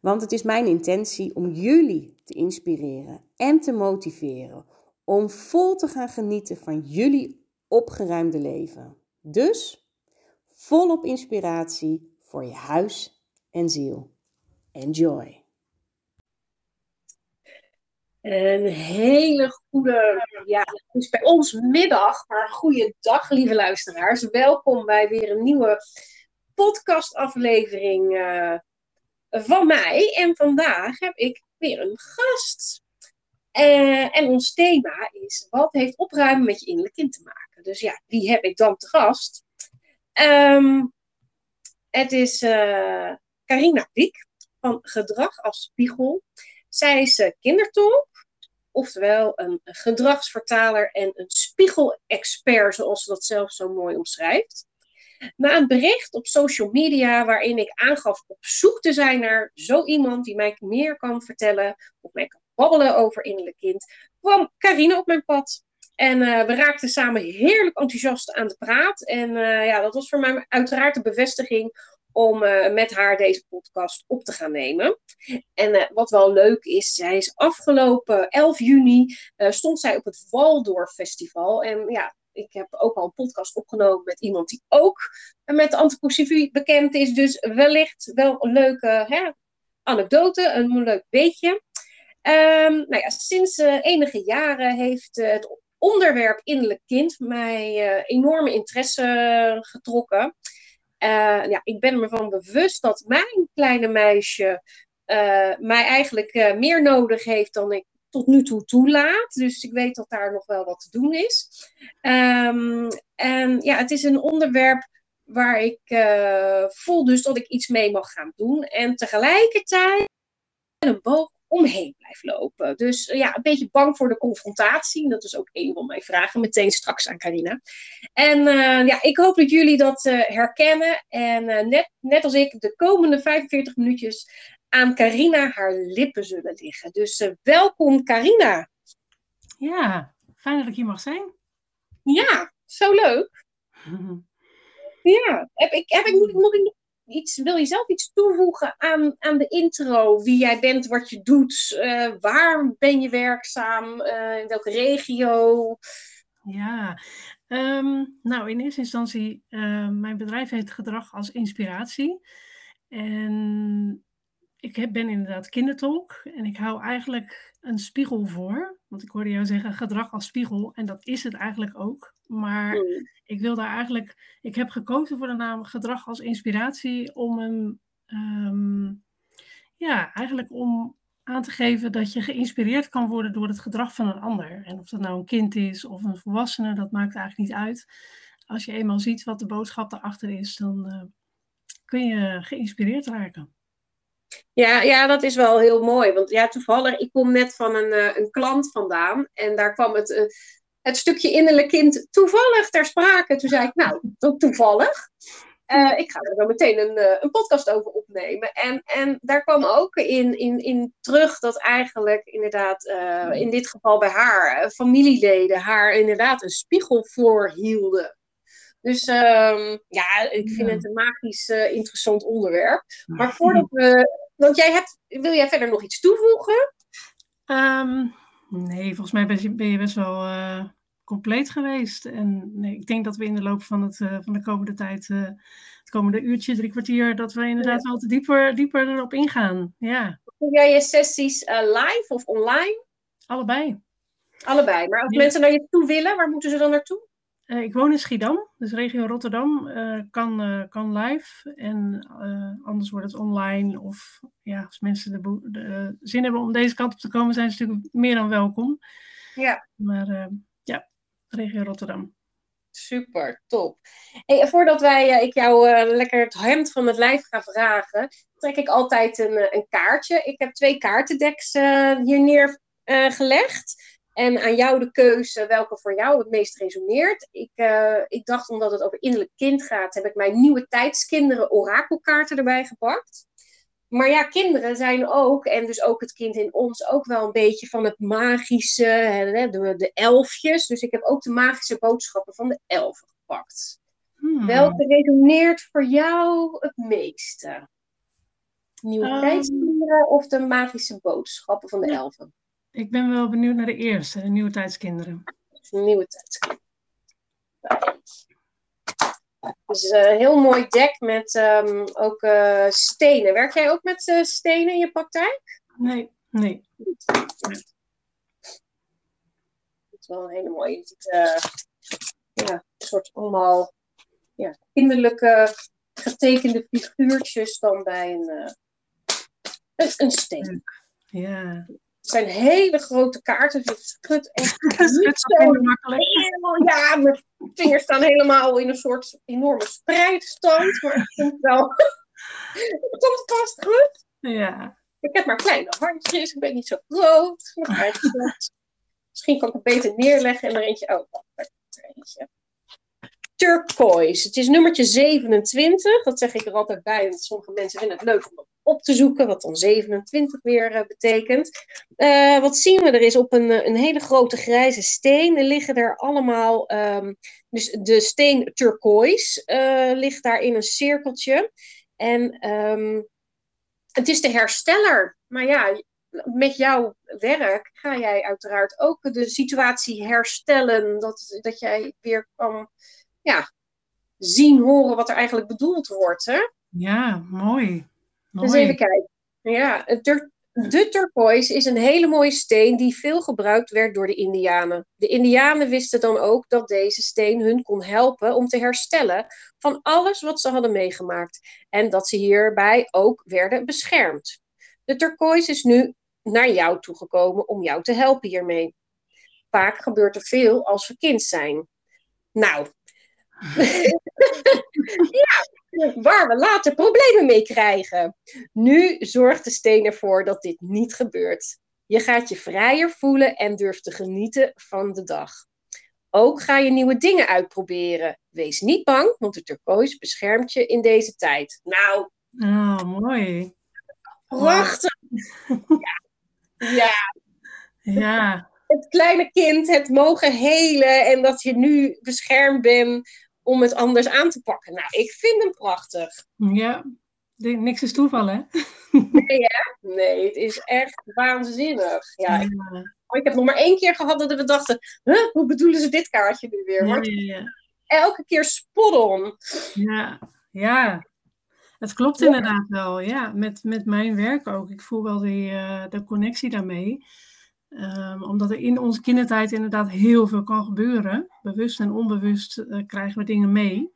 Want het is mijn intentie om jullie te inspireren en te motiveren om vol te gaan genieten van jullie opgeruimde leven. Dus volop inspiratie voor je huis en ziel. Enjoy. Een hele goede, ja, het is bij ons middag, maar goede dag, lieve luisteraars. Welkom bij weer een nieuwe podcastaflevering uh, van mij. En vandaag heb ik weer een gast. Uh, en ons thema is: wat heeft opruimen met je innerlijk kind te maken? Dus ja, wie heb ik dan te gast? Um, het is uh, Carina Wiek van Gedrag als Spiegel. Zij is uh, kindertolk, oftewel een gedragsvertaler en een spiegelexpert, zoals ze dat zelf zo mooi omschrijft. Na een bericht op social media waarin ik aangaf op zoek te zijn naar zo iemand die mij meer kan vertellen of mij kan babbelen over innerlijk kind, kwam Carine op mijn pad. En uh, we raakten samen heerlijk enthousiast aan de praat. En uh, ja, dat was voor mij uiteraard de bevestiging om uh, met haar deze podcast op te gaan nemen. En wat wel leuk is, zij is afgelopen 11 juni stond zij op het Waldorf Festival. En ja, ik heb ook al een podcast opgenomen met iemand die ook met antroposofie bekend is. Dus wellicht wel een leuke hè, anekdote, een leuk beetje. Um, nou ja, sinds uh, enige jaren heeft uh, het onderwerp innerlijk kind mij uh, enorme interesse getrokken. ja, ik ben me van bewust dat mijn kleine meisje mij eigenlijk meer nodig heeft dan ik tot nu toe toelaat. Dus ik weet dat daar nog wel wat te doen is. Um, en ja, het is een onderwerp waar ik uh, voel dus dat ik iets mee mag gaan doen. En tegelijkertijd een boog omheen blijf lopen. Dus uh, ja, een beetje bang voor de confrontatie. Dat is ook een van mijn vragen, meteen straks aan Carina. En uh, ja, ik hoop dat jullie dat herkennen. En net, net als ik de komende 45 minuutjes aan Carina haar lippen zullen liggen. Dus uh, welkom Carina. Ja, fijn dat ik hier mag zijn. Ja, zo leuk. ja, heb ik, heb ik, moet, moet ik nog iets, wil je zelf iets toevoegen aan, aan de intro? Wie jij bent, wat je doet, uh, waar ben je werkzaam, uh, in welke regio? Ja, um, nou in eerste instantie, mijn bedrijf heet Gedrag als Inspiratie. En ik heb, ben inderdaad kindertolk en ik hou eigenlijk een spiegel voor. Want ik hoorde jou zeggen gedrag als spiegel en dat is het eigenlijk ook. Maar mm. ik wil daar eigenlijk, ik heb gekozen voor de naam gedrag als inspiratie om een, um, ja, eigenlijk om aan te geven dat je geïnspireerd kan worden door het gedrag van een ander. En of dat nou een kind is of een volwassene, dat maakt eigenlijk niet uit. Als je eenmaal ziet wat de boodschap daarachter is, dan uh, kun je geïnspireerd raken. Ja, ja, dat is wel heel mooi. Want ja, toevallig, ik kom net van een, uh, een klant vandaan. En daar kwam het, uh, het stukje innerlijk kind toevallig ter sprake. Toen zei ik, nou, toevallig. Uh, ik ga er zo meteen een, een podcast over opnemen. En, en daar kwam ook in, in, in terug dat eigenlijk inderdaad, in dit geval bij haar, familieleden haar inderdaad een spiegel voorhielden. Dus um, ja, ik vind het een magisch uh, interessant onderwerp. Maar voordat we. Want jij hebt. Wil jij verder nog iets toevoegen? Um, nee, volgens mij ben je, ben je best wel uh, compleet geweest. En nee, ik denk dat we in de loop van, het, uh, van de komende tijd. het komende uurtje, drie kwartier. dat we inderdaad wel dieper, dieper erop ingaan. Ja. Doe jij je sessies live of online? Allebei. Allebei. Maar als ja. mensen naar je toe willen, waar moeten ze dan naartoe? Uh, ik woon in Schiedam, dus regio Rotterdam uh, kan, uh, kan live. En anders wordt het online. Of ja, als mensen de, de, zin hebben om deze kant op te komen, zijn ze natuurlijk meer dan welkom. Ja. Maar ja, regio Rotterdam. Super, top. Hey, voordat wij, ik jou lekker het hemd van het lijf ga vragen, trek ik altijd een, een kaartje. Ik heb twee kaartendeks hier neergelegd. En aan jou de keuze welke voor jou het meest resoneert. Ik, uh, ik dacht, omdat het over innerlijk kind gaat, heb ik mijn nieuwe tijdskinderen orakelkaarten erbij gepakt. Maar ja, kinderen zijn ook, en dus ook het kind in ons, ook wel een beetje van het magische, hè, de, de elfjes. Dus ik heb ook de magische boodschappen van de elfen gepakt. Hmm. Welke resoneert voor jou het meeste? Nieuwe um, tijdskinderen of de magische boodschappen van de elfen? Ik ben wel benieuwd naar de eerste, de Nieuwe Tijdskinderen. Nieuwe Tijdskinderen. Het is een heel mooi dek met um, ook uh, stenen. Werk jij ook met uh, stenen in je praktijk? Nee, nee. Het is wel een hele mooie. Het, uh, ja, een soort allemaal ja, kinderlijke getekende figuurtjes dan bij een, een steen. Ja. Het zijn hele grote kaarten, dus het schudt echt niet zo makkelijk. ja, mijn vingers staan helemaal in een soort enorme spreidstand. Maar ik vind wel... het komt vast goed. Ja. Ik heb maar kleine handjes, ik ben niet zo groot. Misschien kan ik het beter neerleggen en er eentje... Oh, er eentje. Turquoise. Het is nummertje 27. Dat zeg ik er altijd bij, want sommige mensen vinden het leuk om op te zoeken, wat dan 27 weer uh, betekent. Uh, wat zien we? Er is op een, eh, een hele grote grijze steen, liggen er allemaal, um, dus de steen turquoise ligt daar in een cirkeltje. En um, het is de hersteller. Maar ja, met jouw werk ga jij uiteraard ook de situatie herstellen. Dat, dat jij weer kan ja, zien, horen wat er eigenlijk bedoeld wordt. Hè? Ja, mooi. Dus even kijken. Ja, de turquoise is een hele mooie steen die veel gebruikt werd door de Indianen. De Indianen wisten dan ook dat deze steen hun kon helpen om te herstellen van alles wat ze hadden meegemaakt. En dat ze hierbij ook werden beschermd. De turquoise is nu naar jou toegekomen om jou te helpen hiermee. Vaak gebeurt er veel als we kind zijn. Nou, ja, waar we later problemen mee krijgen. Nu zorgt de steen ervoor dat dit niet gebeurt. Je gaat je vrijer voelen en durft te genieten van de dag. Ook ga je nieuwe dingen uitproberen. Wees niet bang, want de turquoise beschermt je in deze tijd. Nou, oh, mooi. Prachtig. Ja. ja. Ja. Het kleine kind, het mogen helen en dat je nu beschermd bent om het anders aan te pakken. Nou, ik vind hem prachtig. Ja, niks is toeval, hè? Nee, hè? Nee, het is echt waanzinnig. Ja, ik, ik, heb nog maar één keer gehad dat we dachten, huh, hoe bedoelen ze dit kaartje nu weer? Maar ja, ja, elke keer spot on. Ja, ja. Het klopt inderdaad wel, ja. Met, met mijn werk ook. Ik voel wel die, uh, de connectie daarmee. Um, omdat er in onze kindertijd inderdaad heel veel kan gebeuren. Bewust en onbewust uh, krijgen we dingen mee.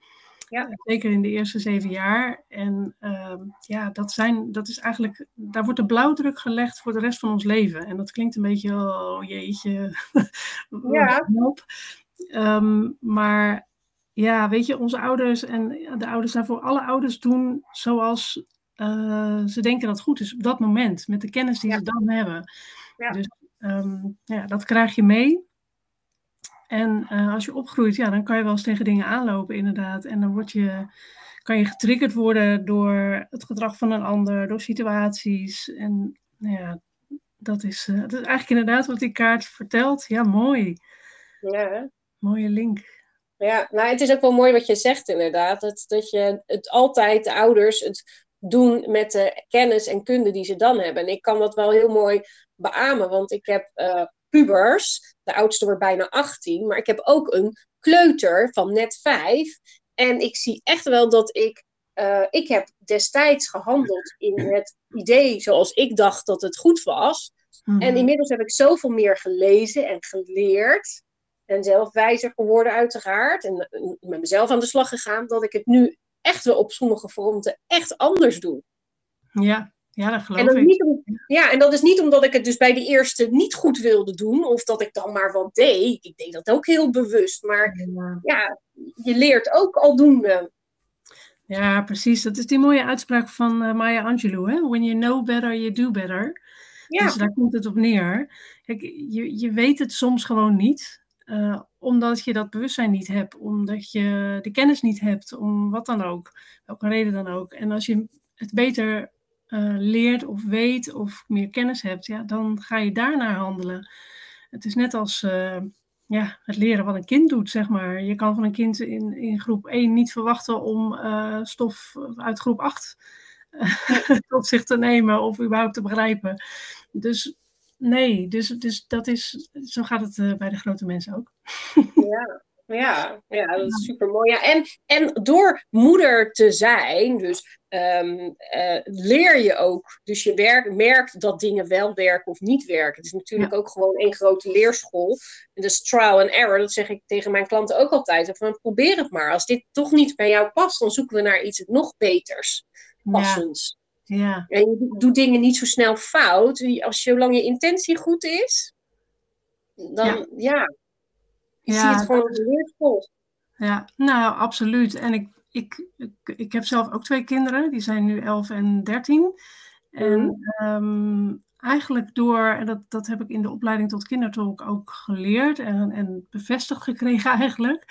Ja. Uh, zeker in de eerste zeven jaar. En uh, ja, dat, zijn, dat is eigenlijk, daar wordt de blauwdruk gelegd voor de rest van ons leven. En dat klinkt een beetje, oh jeetje. ja. Um, maar ja, weet je, onze ouders en de ouders daarvoor, alle ouders doen zoals uh, ze denken dat goed is op dat moment. Met de kennis die ja. ze dan hebben. Ja. Dus Um, ja, dat krijg je mee. En uh, als je opgroeit, ja, dan kan je wel eens tegen dingen aanlopen, inderdaad. En dan word je, kan je getriggerd worden door het gedrag van een ander, door situaties. En nou ja, dat is, uh, dat is eigenlijk inderdaad wat die kaart vertelt. Ja, mooi. Ja. Mooie link. Ja, nou, het is ook wel mooi wat je zegt, inderdaad. Dat, dat je het altijd, de ouders, het doen met de kennis en kunde die ze dan hebben. En ik kan dat wel heel mooi beamen, want ik heb uh, pubers, de oudste wordt bijna 18, maar ik heb ook een kleuter van net 5. En ik zie echt wel dat ik, uh, ik heb destijds gehandeld in het idee zoals ik dacht dat het goed was. Mm -hmm. En inmiddels heb ik zoveel meer gelezen en geleerd. En zelf wijzer geworden uiteraard. En met mezelf aan de slag gegaan. Dat ik het nu echt wel op sommige fronten echt anders doe. Ja, ja dat geloof en ik. Niet om, ja, en dat is niet omdat ik het dus bij de eerste niet goed wilde doen, of dat ik dan maar wat deed. Ik deed dat ook heel bewust, maar ja, ja je leert ook aldoende. Ja, precies. Dat is die mooie uitspraak van uh, Maya Angelou. Hè? When you know better, you do better. Ja. Dus daar komt het op neer. Kijk, je, je weet het soms gewoon niet. Uh, omdat je dat bewustzijn niet hebt. Omdat je de kennis niet hebt. Om wat dan ook. Welke reden dan ook. En als je het beter uh, leert of weet of meer kennis hebt. Ja, dan ga je daarnaar handelen. Het is net als ja, het leren wat een kind doet, zeg maar. Je kan van een kind in, in groep 1 niet verwachten om uh, stof uit groep 8 uh, tot zich te nemen of überhaupt te begrijpen. Dus nee, dus, dus dat is, zo gaat het uh, bij de grote mensen ook. ja. Ja, ja, dat is super mooi. Ja, en, en door moeder te zijn, dus um, uh, leer je ook. Dus je werk, merkt dat dingen wel werken of niet werken. Het is natuurlijk ook gewoon één grote leerschool. En dus trial and error, dat zeg ik tegen mijn klanten ook altijd. Van, probeer het maar. Als dit toch niet bij jou past, dan zoeken we naar iets nog beters passends. Ja. En je doet dingen niet zo snel fout. Als zolang je intentie goed is, dan ja ik ja, het gewoon leerschool. Ja, nou, absoluut. En ik, ik, ik, ik, heb zelf ook twee kinderen, die zijn nu 11 en 13. En um, eigenlijk door, en dat, dat heb ik in de opleiding tot kindertolk ook geleerd en, en bevestigd gekregen eigenlijk.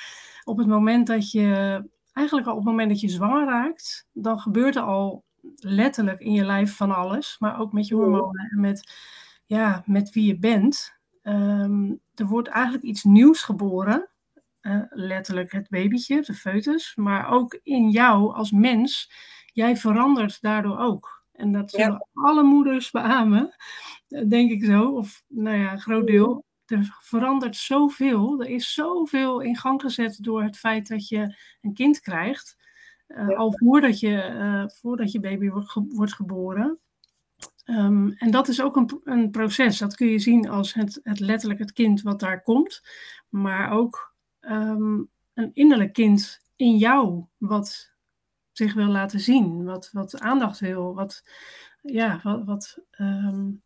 Op het moment dat je, eigenlijk al op het moment dat je zwanger raakt, dan gebeurt er al letterlijk in je lijf van alles. Maar ook met je hormonen en met, ja, met wie je bent. Um, er wordt eigenlijk iets nieuws geboren. Uh, letterlijk het babytje, de foetus. Maar ook in jou als mens. Jij verandert daardoor ook. En dat zullen alle moeders beamen, denk ik zo. Of nou ja, een groot deel. Er verandert zoveel. Er is zoveel in gang gezet door het feit dat je een kind krijgt. Uh, Al voordat je, uh, voordat je baby wordt, ge wordt geboren. Um, en dat is ook een, een, proces. Dat kun je zien als het, het, letterlijk het kind wat daar komt, maar ook um, een innerlijk kind in jou wat zich wil laten zien, wat, wat aandacht wil, wat, ja, wat, wat um,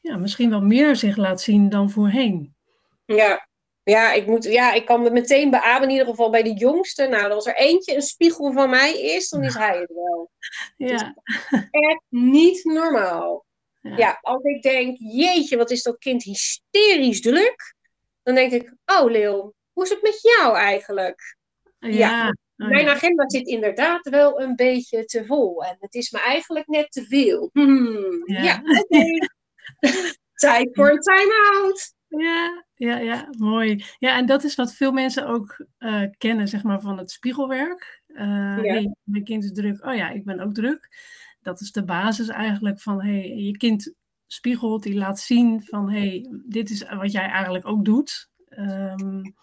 ja, misschien wel meer zich laat zien dan voorheen. Ja, ja, ik, moet, ja, ik kan me meteen beamen, in ieder geval bij de jongste. Nou, als er eentje een spiegel van mij is, dan is hij het wel. Ja. echt niet normaal. Ja. ja. als ik denk, jeetje, wat is dat kind hysterisch druk. Dan denk ik, oh Leeuw, hoe is het met jou eigenlijk? Ja. ja. Oh, mijn agenda zit inderdaad wel een beetje te vol. En het is me eigenlijk net te veel. Hmm, ja, oké. Tijd voor een time-out. Ja, ja, ja, mooi. Ja, en dat is wat veel mensen ook uh, kennen, zeg maar, van het spiegelwerk. Uh, ja. hey, mijn kind is druk. Oh ja, ik ben ook druk. Dat is de basis eigenlijk van, hey, je kind spiegelt, die laat zien van, hey, dit is wat jij eigenlijk ook doet. Um,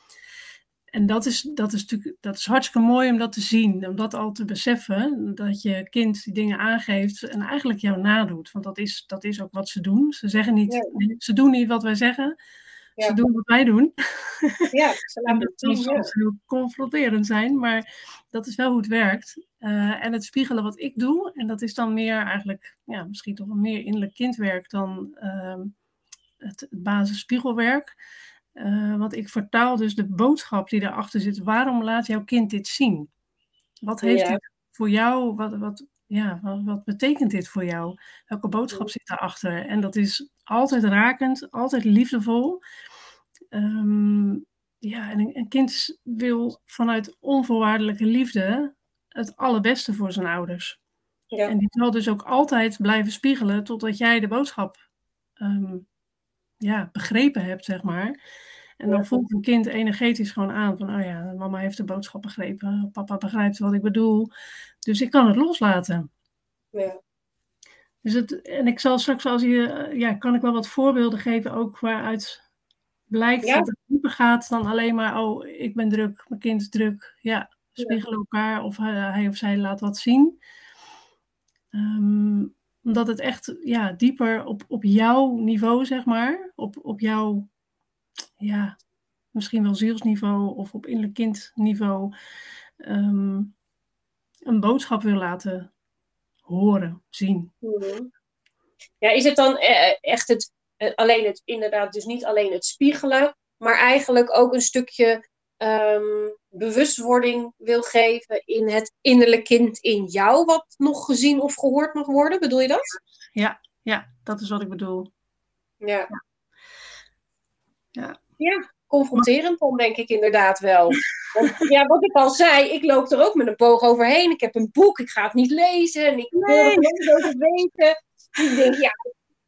en dat is, dat, is natuurlijk, dat is hartstikke mooi om dat te zien, om dat al te beseffen, dat je kind die dingen aangeeft en eigenlijk jou nadoet. Want dat is, dat is ook wat ze doen. Ze, zeggen niet, ze doen niet wat wij zeggen, ze doen wat wij doen. Ja, ze laten het kan soms heel confronterend zijn, maar dat is wel hoe het werkt. Uh, en het spiegelen wat ik doe, en dat is dan meer eigenlijk, ja, misschien toch meer innerlijk kindwerk dan uh, het, het basisspiegelwerk. Uh, want ik vertaal dus de boodschap die daarachter zit. Waarom laat jouw kind dit zien? Wat heeft ja. dit voor jou? Wat, wat, ja, wat, wat, betekent dit voor jou? Welke boodschap zit daarachter? En dat is altijd rakend, altijd liefdevol. Um, ja, en een, kind wil vanuit onvoorwaardelijke liefde het allerbeste voor zijn ouders. Ja. En die zal dus ook altijd blijven spiegelen totdat jij de boodschap um, ja, begrepen hebt, zeg maar. En dan voelt een kind energetisch gewoon aan van, oh ja, mama heeft de boodschap begrepen, papa begrijpt wat ik bedoel, dus ik kan het loslaten. Ja. Dus het, en ik zal straks, als je, ja, kan ik wel wat voorbeelden geven, ook waaruit blijkt dat het dieper gaat dan alleen maar, oh, ik ben druk, mijn kind is druk. Ja, spiegelen elkaar of hij of zij laat wat zien. Um, omdat het echt ja, dieper op, op jouw niveau, zeg maar, op, op jouw, ja, misschien wel zielsniveau of op innerlijk kindniveau, um, een boodschap wil laten horen, zien. Mhm. Ja, is het dan eh, echt het, eh, alleen het, inderdaad, dus niet alleen het spiegelen, maar eigenlijk ook een stukje ehm, bewustwording wil geven in het innerlijk kind in jou, wat nog gezien of gehoord mag worden? Bedoel je dat? Ja, ja dat is wat ik bedoel. Ja. Ja, ja confronterend dan denk ik inderdaad wel. Want, ja, wat ik al zei, ik loop er ook met een boog overheen. Ik heb een boek, ik ga het niet lezen en ik wil er niet over weten. Ik denk, ja,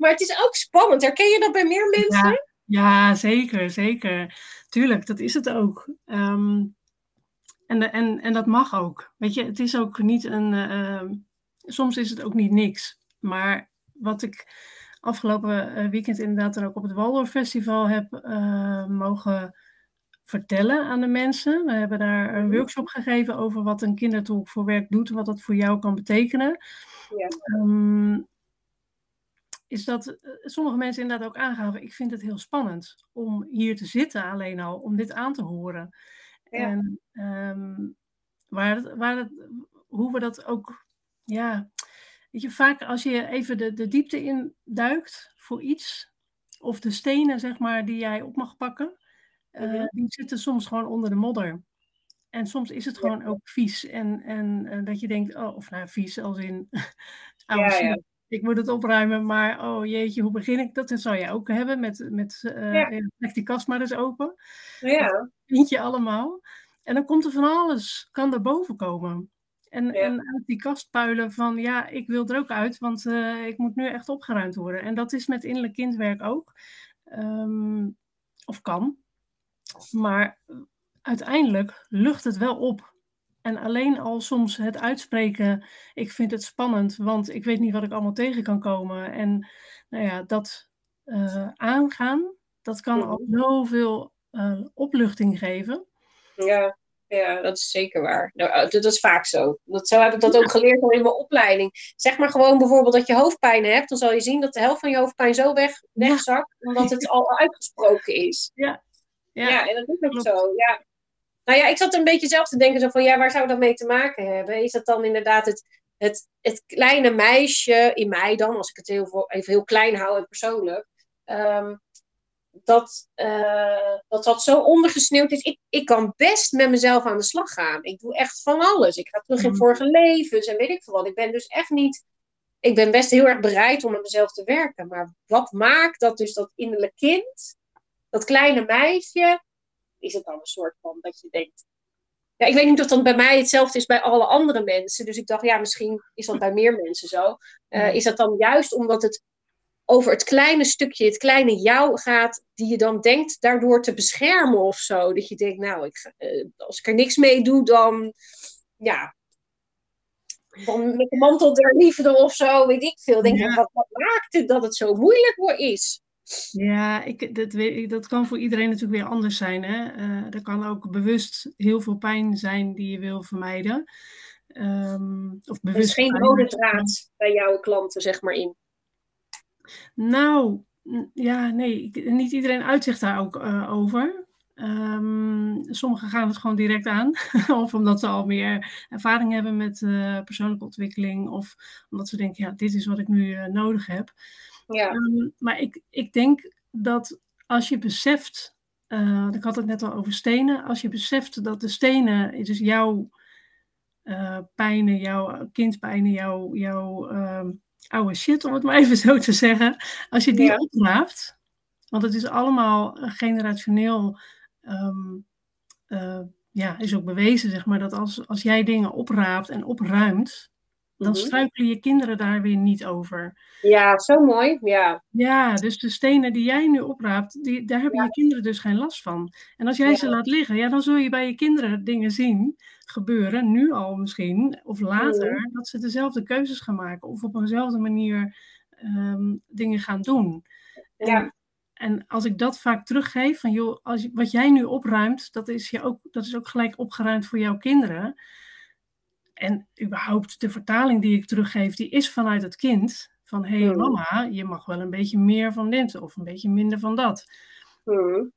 maar het is ook spannend. Herken je dat bij meer mensen? Ja, ja zeker, zeker. Tuurlijk, dat is het ook. Ehm, en, en, en dat mag ook. Weet je, het is ook niet een. Uh, soms is het ook niet niks. Maar wat ik afgelopen eh, weekend inderdaad er ook op het Waldorf Festival heb uh, mogen vertellen aan de mensen. We hebben daar een workshop gegeven over wat een kindertolk voor werk doet en wat dat voor jou kan betekenen. Ja. Um, is dat eh, sommige mensen inderdaad ook aangaven, ik vind het heel spannend om hier te zitten alleen al, om dit aan te horen. En um, waar het, waar het, hoe we dat ook, ja, weet je, vaak als je even de, de diepte in duikt voor iets, of de stenen, zeg maar, die jij op mag pakken, uh, die zitten soms gewoon onder de modder. En soms is het gewoon ook vies. En, en, dat je denkt, oh, of nou, vies als in oude ja ik moet het opruimen, maar oh jeetje, hoe begin ik dat? Zou je ook hebben met, met uh, ja. die kast maar eens open. Ja. Dat vind je allemaal. En dan komt er van alles, kan er boven komen. En, ja. en uit die kast puilen van, ja, ik wil er ook uit, want uh, ik moet nu echt opgeruimd worden. En dat is met innerlijk kindwerk ook. Um, of kan. Maar uiteindelijk lucht het wel op. En alleen al soms het uitspreken, ik vind het spannend, want ik weet niet wat ik allemaal tegen kan komen. En nou ja, dat uh, aangaan, dat kan al mhm. zoveel uh, opluchting geven. Ja, ja, dat is zeker waar. Nou, eh, dat is vaak zo. Dat, zo heb ik dat ook geleerd in mijn opleiding. Zeg maar gewoon bijvoorbeeld dat je hoofdpijn hebt, dan zal je zien dat de helft van je hoofdpijn zo weg, wegzakt, omdat het al uitgesproken is. Ja, ja, ja en dat is ook zo. Ja. Nou ja, ik zat een beetje zelf te denken zo van, ja, waar zou dat mee te maken hebben? Is dat dan inderdaad het, het, het kleine meisje in mij dan, als ik het heel, even heel klein hou en persoonlijk, um, dat, uh, dat dat zo ondergesneeuwd is. Ik, ik kan best met mezelf aan de slag gaan. Ik doe echt van alles. Ik ga terug in mm. vorige levens en weet ik veel wat. Ik ben dus echt niet... Ik ben best heel erg bereid om met mezelf te werken. Maar wat maakt dat dus dat innerlijk kind, dat kleine meisje, is het dan een soort van dat je denkt. Ja, ik weet niet of dat bij mij hetzelfde is bij alle andere mensen. Dus ik dacht, ja, misschien is dat bij meer mensen zo. Uh, is dat dan juist omdat het over het kleine stukje, het kleine jou gaat, die je dan denkt daardoor te beschermen of zo. Dat je denkt, nou, ik, uh, als ik er niks mee doe, dan, ja, dan met de mantel der liefde of zo, weet ik veel. Denk ja. ik, wat, wat maakt het dat het zo moeilijk is? Ja, ik, dat, weet, dat kan voor iedereen natuurlijk weer anders zijn. Hè? Uh, er kan ook bewust heel veel pijn zijn die je wil vermijden. Um, of bewust er is geen rode draad bij jouw klanten, zeg maar, in. Nou, ja, nee, niet iedereen uitzicht daar ook uh, over. Um, sommigen gaan het gewoon direct aan, of omdat ze al meer ervaring hebben met uh, persoonlijke ontwikkeling, of omdat ze denken, ja, dit is wat ik nu uh, nodig heb. Ja. Um, maar ik, ik denk dat als je beseft, uh, ik had het net al over stenen, als je beseft dat de stenen, dus jouw uh, pijnen, jouw kindpijnen, jouw, jouw uh, oude shit, om het maar even zo te zeggen, als je die ja. opraapt, want het is allemaal generationeel, um, uh, ja, is ook bewezen, zeg maar, dat als, als jij dingen opraapt en opruimt, dan mhm. struikelen je kinderen daar weer niet over. Ja, zo mooi. Ja, ja dus de stenen die jij nu opraapt, die, daar hebben ja. je kinderen dus geen last van. En als jij ja. ze laat liggen, ja, dan zul je bij je kinderen dingen zien gebeuren, nu al misschien, of later, mm. dat ze dezelfde keuzes gaan maken of op eenzelfde manier um, dingen gaan doen. En, ja. En als ik dat vaak teruggeef, van joh, als wat jij nu opruimt, dat is, je ook, dat is ook gelijk opgeruimd voor jouw kinderen. En überhaupt de vertaling die ik teruggeef, die is vanuit het kind. Van hé hey, mm. mama, je mag wel een beetje meer van dit of een beetje minder van dat. Mm.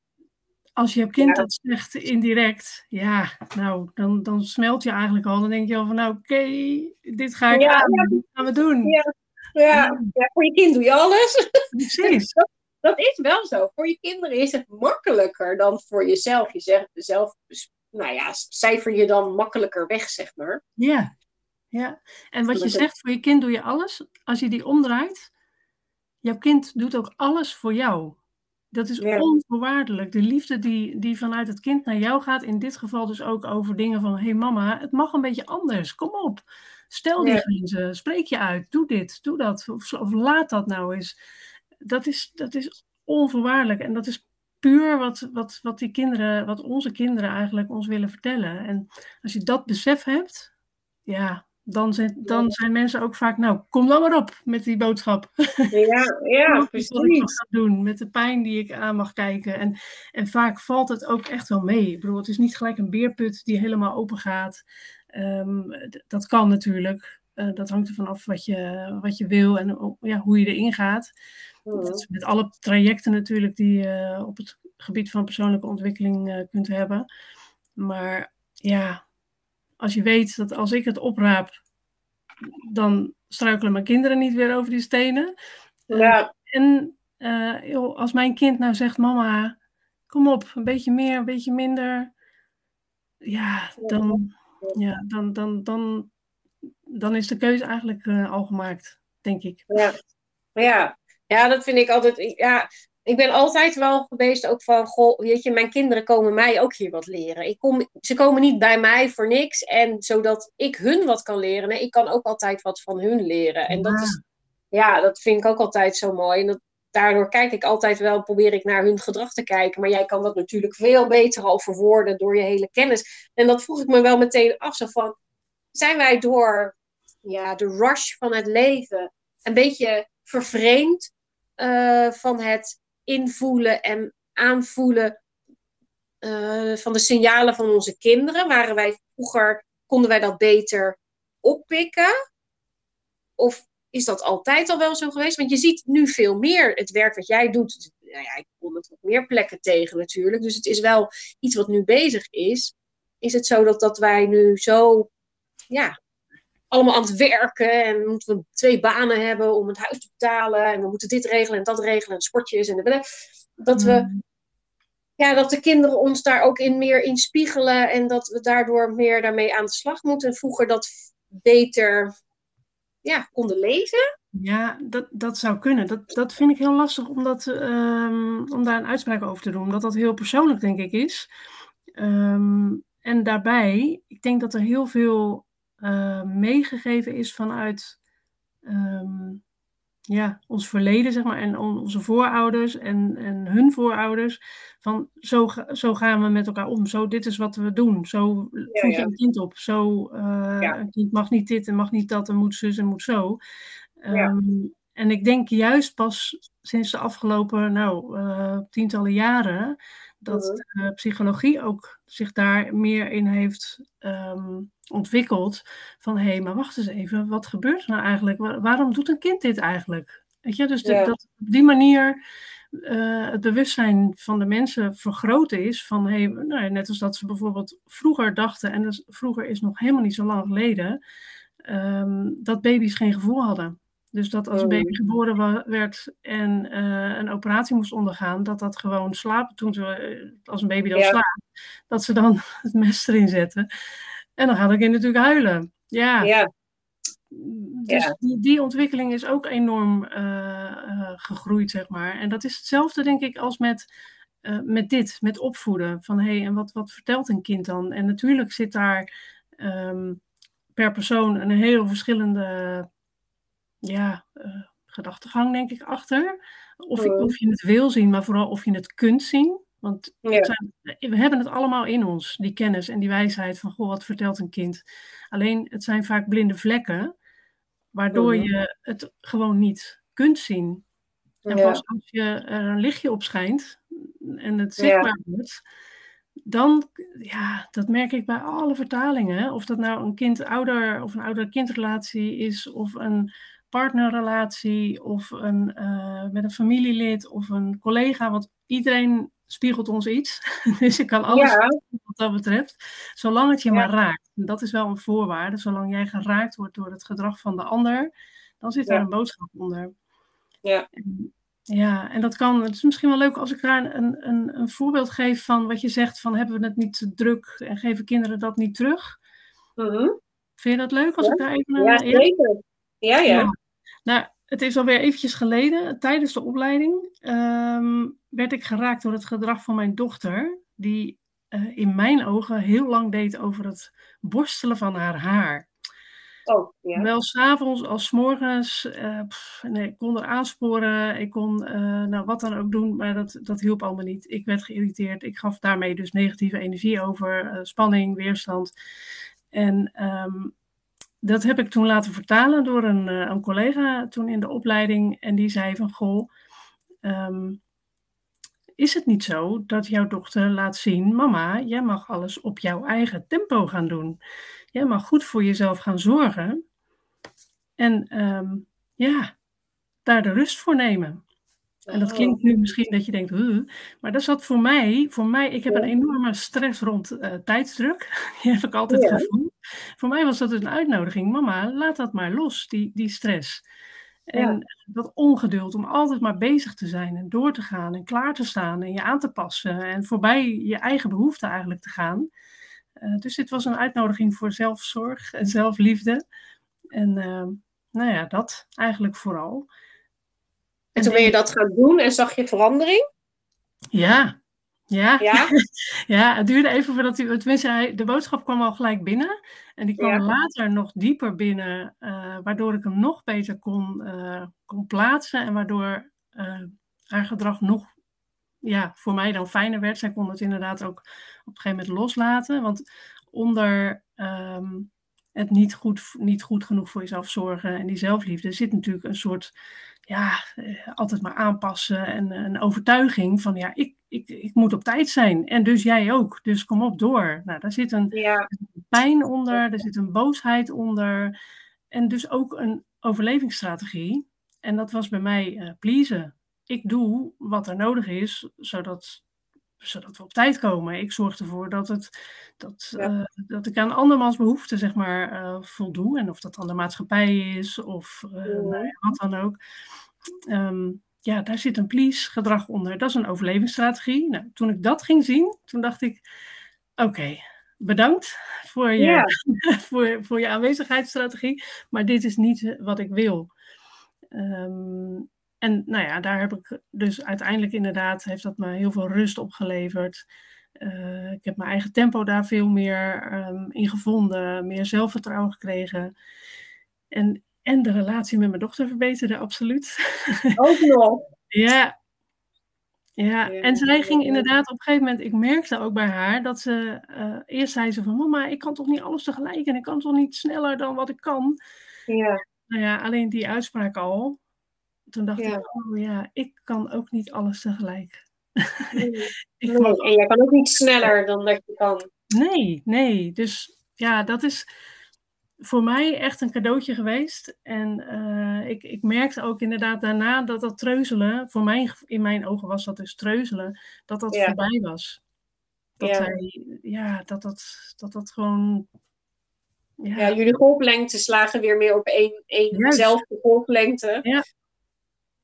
Als je kind dat zegt indirect, ja, nou, dan, dan smelt je eigenlijk al. Dan denk je al van nou oké, okay, dit ga ik ja, aan, dit gaan we doen. Ja. Ja, ja, voor je kind doe je alles. Precies. dat, dat is wel zo. Voor je kinderen is het makkelijker dan voor jezelf. Je zegt zelf, nou ja, cijfer je dan makkelijker weg, zeg maar. Ja, ja. En wat je zegt, voor je kind doe je alles. Als je die omdraait, jouw kind doet ook alles voor jou. Dat is onvoorwaardelijk. De liefde die, die vanuit het kind naar jou gaat, in dit geval dus ook over dingen van: hé hey mama, het mag een beetje anders. Kom op. Stel die grenzen. Spreek je uit. Doe dit, doe dat. Of, of, laat dat nou eens. Dat is, dat is onvoorwaardelijk. En dat is puur wat, wat, wat die kinderen, wat onze kinderen eigenlijk ons willen vertellen. En als je dat besef hebt, ja, dan zijn, dan zijn mensen ook vaak, nou, kom dan maar op met die boodschap. Ja, ja precies. Wat ik ga doen, met de pijn die ik aan mag kijken. En, en vaak valt het ook echt wel mee. Ik bedoel, het is niet gelijk een beerput die helemaal open gaat. Ehm, dat kan natuurlijk. Uh, dat hangt ervan af wat je, wat je wil en ja, hoe je erin gaat. Dat is met alle trajecten natuurlijk die je op het gebied van persoonlijke ontwikkeling uh, kunt hebben. Maar ja, als je weet dat als ik het opraap, dan struikelen mijn kinderen niet weer over die stenen. Ja. En uh, joh, als mijn kind nou zegt, mama, kom op, een beetje meer, een beetje minder. Ja, dan, ja, dan, dan, dan, dan is de keuze eigenlijk uh, al gemaakt, denk ik. Ja. Ja. Ja, dat vind ik altijd. Ja, ik ben altijd wel geweest ook van, goh, weet je, mijn kinderen komen mij ook hier wat leren. Ik kom, ze komen niet bij mij voor niks en zodat ik hun wat kan leren. Nee, ik kan ook altijd wat van hun leren. En dat is, ja, dat vind ik ook altijd zo mooi. En dat, daardoor kijk ik altijd wel, probeer ik naar hun gedrag te kijken. Maar jij kan dat natuurlijk veel beter al verwoorden door je hele kennis. En dat vroeg ik me wel meteen af, zo van, zijn wij door ja, de rush van het leven een beetje vervreemd uh, van het invoelen en aanvoelen uh, van de signalen van onze kinderen? Waren wij vroeger, konden wij dat beter oppikken? Of is dat altijd al wel zo geweest? Want je ziet nu veel meer het werk wat jij doet. Nou ja, ik kom het op meer plekken tegen natuurlijk. Dus het is wel iets wat nu bezig is. Is het zo dat, dat wij nu zo ja, allemaal aan het werken en moeten we twee banen hebben om het huis te betalen en we moeten dit regelen en dat regelen en sportjes en de, dat we mm. ja, dat de kinderen ons daar ook in meer in spiegelen en dat we daardoor meer daarmee aan de slag moeten en vroeger dat beter ja, konden leven. Ja, dat, dat zou kunnen. Dat, dat vind ik heel lastig om, dat, um, om daar een uitspraak over te doen, omdat dat heel persoonlijk denk ik is. Um, en daarbij, ik denk dat er heel veel uh, meegegeven is vanuit um, ja, ons verleden, zeg maar, en onze voorouders en, en hun voorouders. Van zo, zo gaan we met elkaar om. Zo, dit is wat we doen. Zo ja, voed je een kind op. Zo, uh, een kind mag niet dit en mag niet dat en moet zus en moet zo. Um, en ik denk juist pas sinds de afgelopen nou, uh, tientallen jaren dat de psychologie ook zich daar meer in heeft um, ontwikkeld. Van hé, hey, maar wacht eens even, wat gebeurt er nou eigenlijk? waarom doet een kind dit eigenlijk? Weet je, dus dat op die manier uh, het bewustzijn van de mensen vergroten is. Van hey, nou, net als dat ze bijvoorbeeld vroeger dachten, en dus vroeger is nog helemaal niet zo lang geleden, um, dat baby's geen gevoel hadden. Dus dat als een baby oh. geboren werd en uh, een operatie moest ondergaan, dat dat gewoon slapen toen ze, eh, als een baby dan slaapt, dat ze dan het mes erin zetten. En dan gaat het kind natuurlijk huilen. Ja. ja. Dus die, die, ontwikkeling is ook enorm uh, gegroeid, zeg maar. En dat is hetzelfde, denk ik, als met, met dit, met opvoeden. Van hé, hey, en wat, wat vertelt een kind dan? En natuurlijk zit daar um, per persoon een heel verschillende ja, uh, gedachtegang, denk ik, achter. Of, mm. of je het wil zien, maar vooral of je het kunt zien. Want zijn, we hebben het allemaal in ons, die kennis en die wijsheid van, goh, wat vertelt een kind? Alleen, het zijn vaak blinde vlekken, waardoor mm. je het gewoon niet kunt zien. En pas als je er een lichtje op schijnt en het zichtbaar wordt, dan, ja, dat merk ik bij alle vertalingen. Of dat nou een kind-ouder of een ouder-kindrelatie is, of een partnerrelatie of een, uh, met een familielid of een collega. Want iedereen spiegelt ons iets. dus je kan alles ja. wat dat betreft. Zolang het je maar raakt. dat is wel een voorwaarde. Zolang jij geraakt wordt door het gedrag van de ander, dan zit daar een boodschap onder. Ja. En, ja, en dat kan, het is misschien wel leuk als ik daar een, een, een voorbeeld geef van wat je zegt van hebben we het niet te druk en geven kinderen dat niet terug. Mhm. Vind je dat leuk als ik daar even een Ja, zeker. Ja, ja. Nou, het is alweer eventjes geleden, tijdens de opleiding, ehm, werd ik geraakt door het gedrag van mijn dochter, die eh, in mijn ogen heel lang deed over het borstelen van haar haar. Oh, ja. Wel s'avonds als 's morgens. eh, pff, nee, ik kon er aansporen. Ik kon eh, nou, wat dan ook doen, maar dat, dat hielp allemaal niet. Ik werd geïrriteerd. Ik gaf daarmee dus negatieve energie over. spanning, weerstand. En ehm, dat heb ik toen laten vertalen door een, eh, een collega toen in de opleiding. En die zei van, goh, ehm, is het niet zo dat jouw dochter laat zien, mama, jij mag alles op jouw eigen tempo gaan doen. Jij mag goed voor jezelf gaan zorgen. En ehm, ja, daar de rust voor nemen. En dat Oh. klinkt nu misschien dat je denkt, "Huh," maar dat zat voor mij, voor mij, ik heb een enorme stress rond eh, tijdsdruk. Die heb ik altijd Ja. gevoeld. Voor mij was dat een uitnodiging, mama, laat dat maar los, die, die stress. En dat ongeduld om altijd maar bezig te zijn en door te gaan en klaar te staan en je aan te passen en voorbij je eigen behoeften eigenlijk te gaan. Eh, dus dit was een uitnodiging voor zelfzorg en zelfliefde. En ehm, nou ja, dat eigenlijk vooral. En toen ben je dat gaan doen en zag je verandering? Ja, ja, Ja? ja, het duurde even voordat hij, tenminste, hij, de boodschap kwam al gelijk binnen. En die kwam Ja. later nog dieper binnen, eh, waardoor ik hem nog beter kon, eh, kon plaatsen en waardoor eh, haar gedrag nog, ja, voor mij dan fijner werd. Zij kon het inderdaad ook op een gegeven moment loslaten, want onder ehm, het niet goed, niet goed genoeg voor jezelf zorgen en die zelfliefde zit natuurlijk een soort, ja, eh, altijd maar aanpassen en eh, een overtuiging van, ja, ik, ik, ik moet op tijd zijn en dus jij ook, dus kom op door. Nou, daar zit een Ja. pijn onder, er zit een boosheid onder en dus ook een overlevingsstrategie. En dat was bij mij eh pleasen. Ik doe wat er nodig is, zodat, zodat we op tijd komen. Ik zorg ervoor dat, het, dat, Ja. eh, dat ik aan andermans behoeften zeg maar, eh, voldoe. En of dat dan de maatschappij is of eh, nou ja, wat dan ook. Ehm, ja, daar zit een please gedrag onder. Dat is een overlevingsstrategie. Nou, toen ik dat ging zien, toen dacht ik, oké, bedankt voor je, voor, voor je aanwezigheidsstrategie, maar dit is niet wat ik wil. Ehm, en nou ja, daar heb ik dus uiteindelijk inderdaad, heeft dat me heel veel rust opgeleverd. Eh, ik heb mijn eigen tempo daar veel meer ehm, in gevonden, meer zelfvertrouwen gekregen. En, en de relatie met mijn dochter verbeterde, absoluut. Ook nog. Ja. Ja, Ja, en zij ging inderdaad op een gegeven moment, ik merkte ook bij haar dat ze, eh, eerst zei ze van mama, ik kan toch niet alles tegelijk en ik kan toch niet sneller dan wat ik kan. Ja. Nou ja, alleen die uitspraak al, toen dacht Ja. ik, oh ja, ik kan ook niet alles tegelijk. Ik Nee, mag En jij kan ook niet sneller dan dat je kan. Nee, nee. Dus ja, dat is voor mij echt een cadeautje geweest. En eh, ik, ik merkte ook inderdaad daarna dat dat treuzelen, voor mij in mijn ogen was dat dus treuzelen, dat dat Ja. voorbij was. Dat Ja. zij, ja, dat dat, dat dat gewoon, ja, Ja, jullie golflengtes slagen weer meer op één, één dezelfde golflengte. Ja.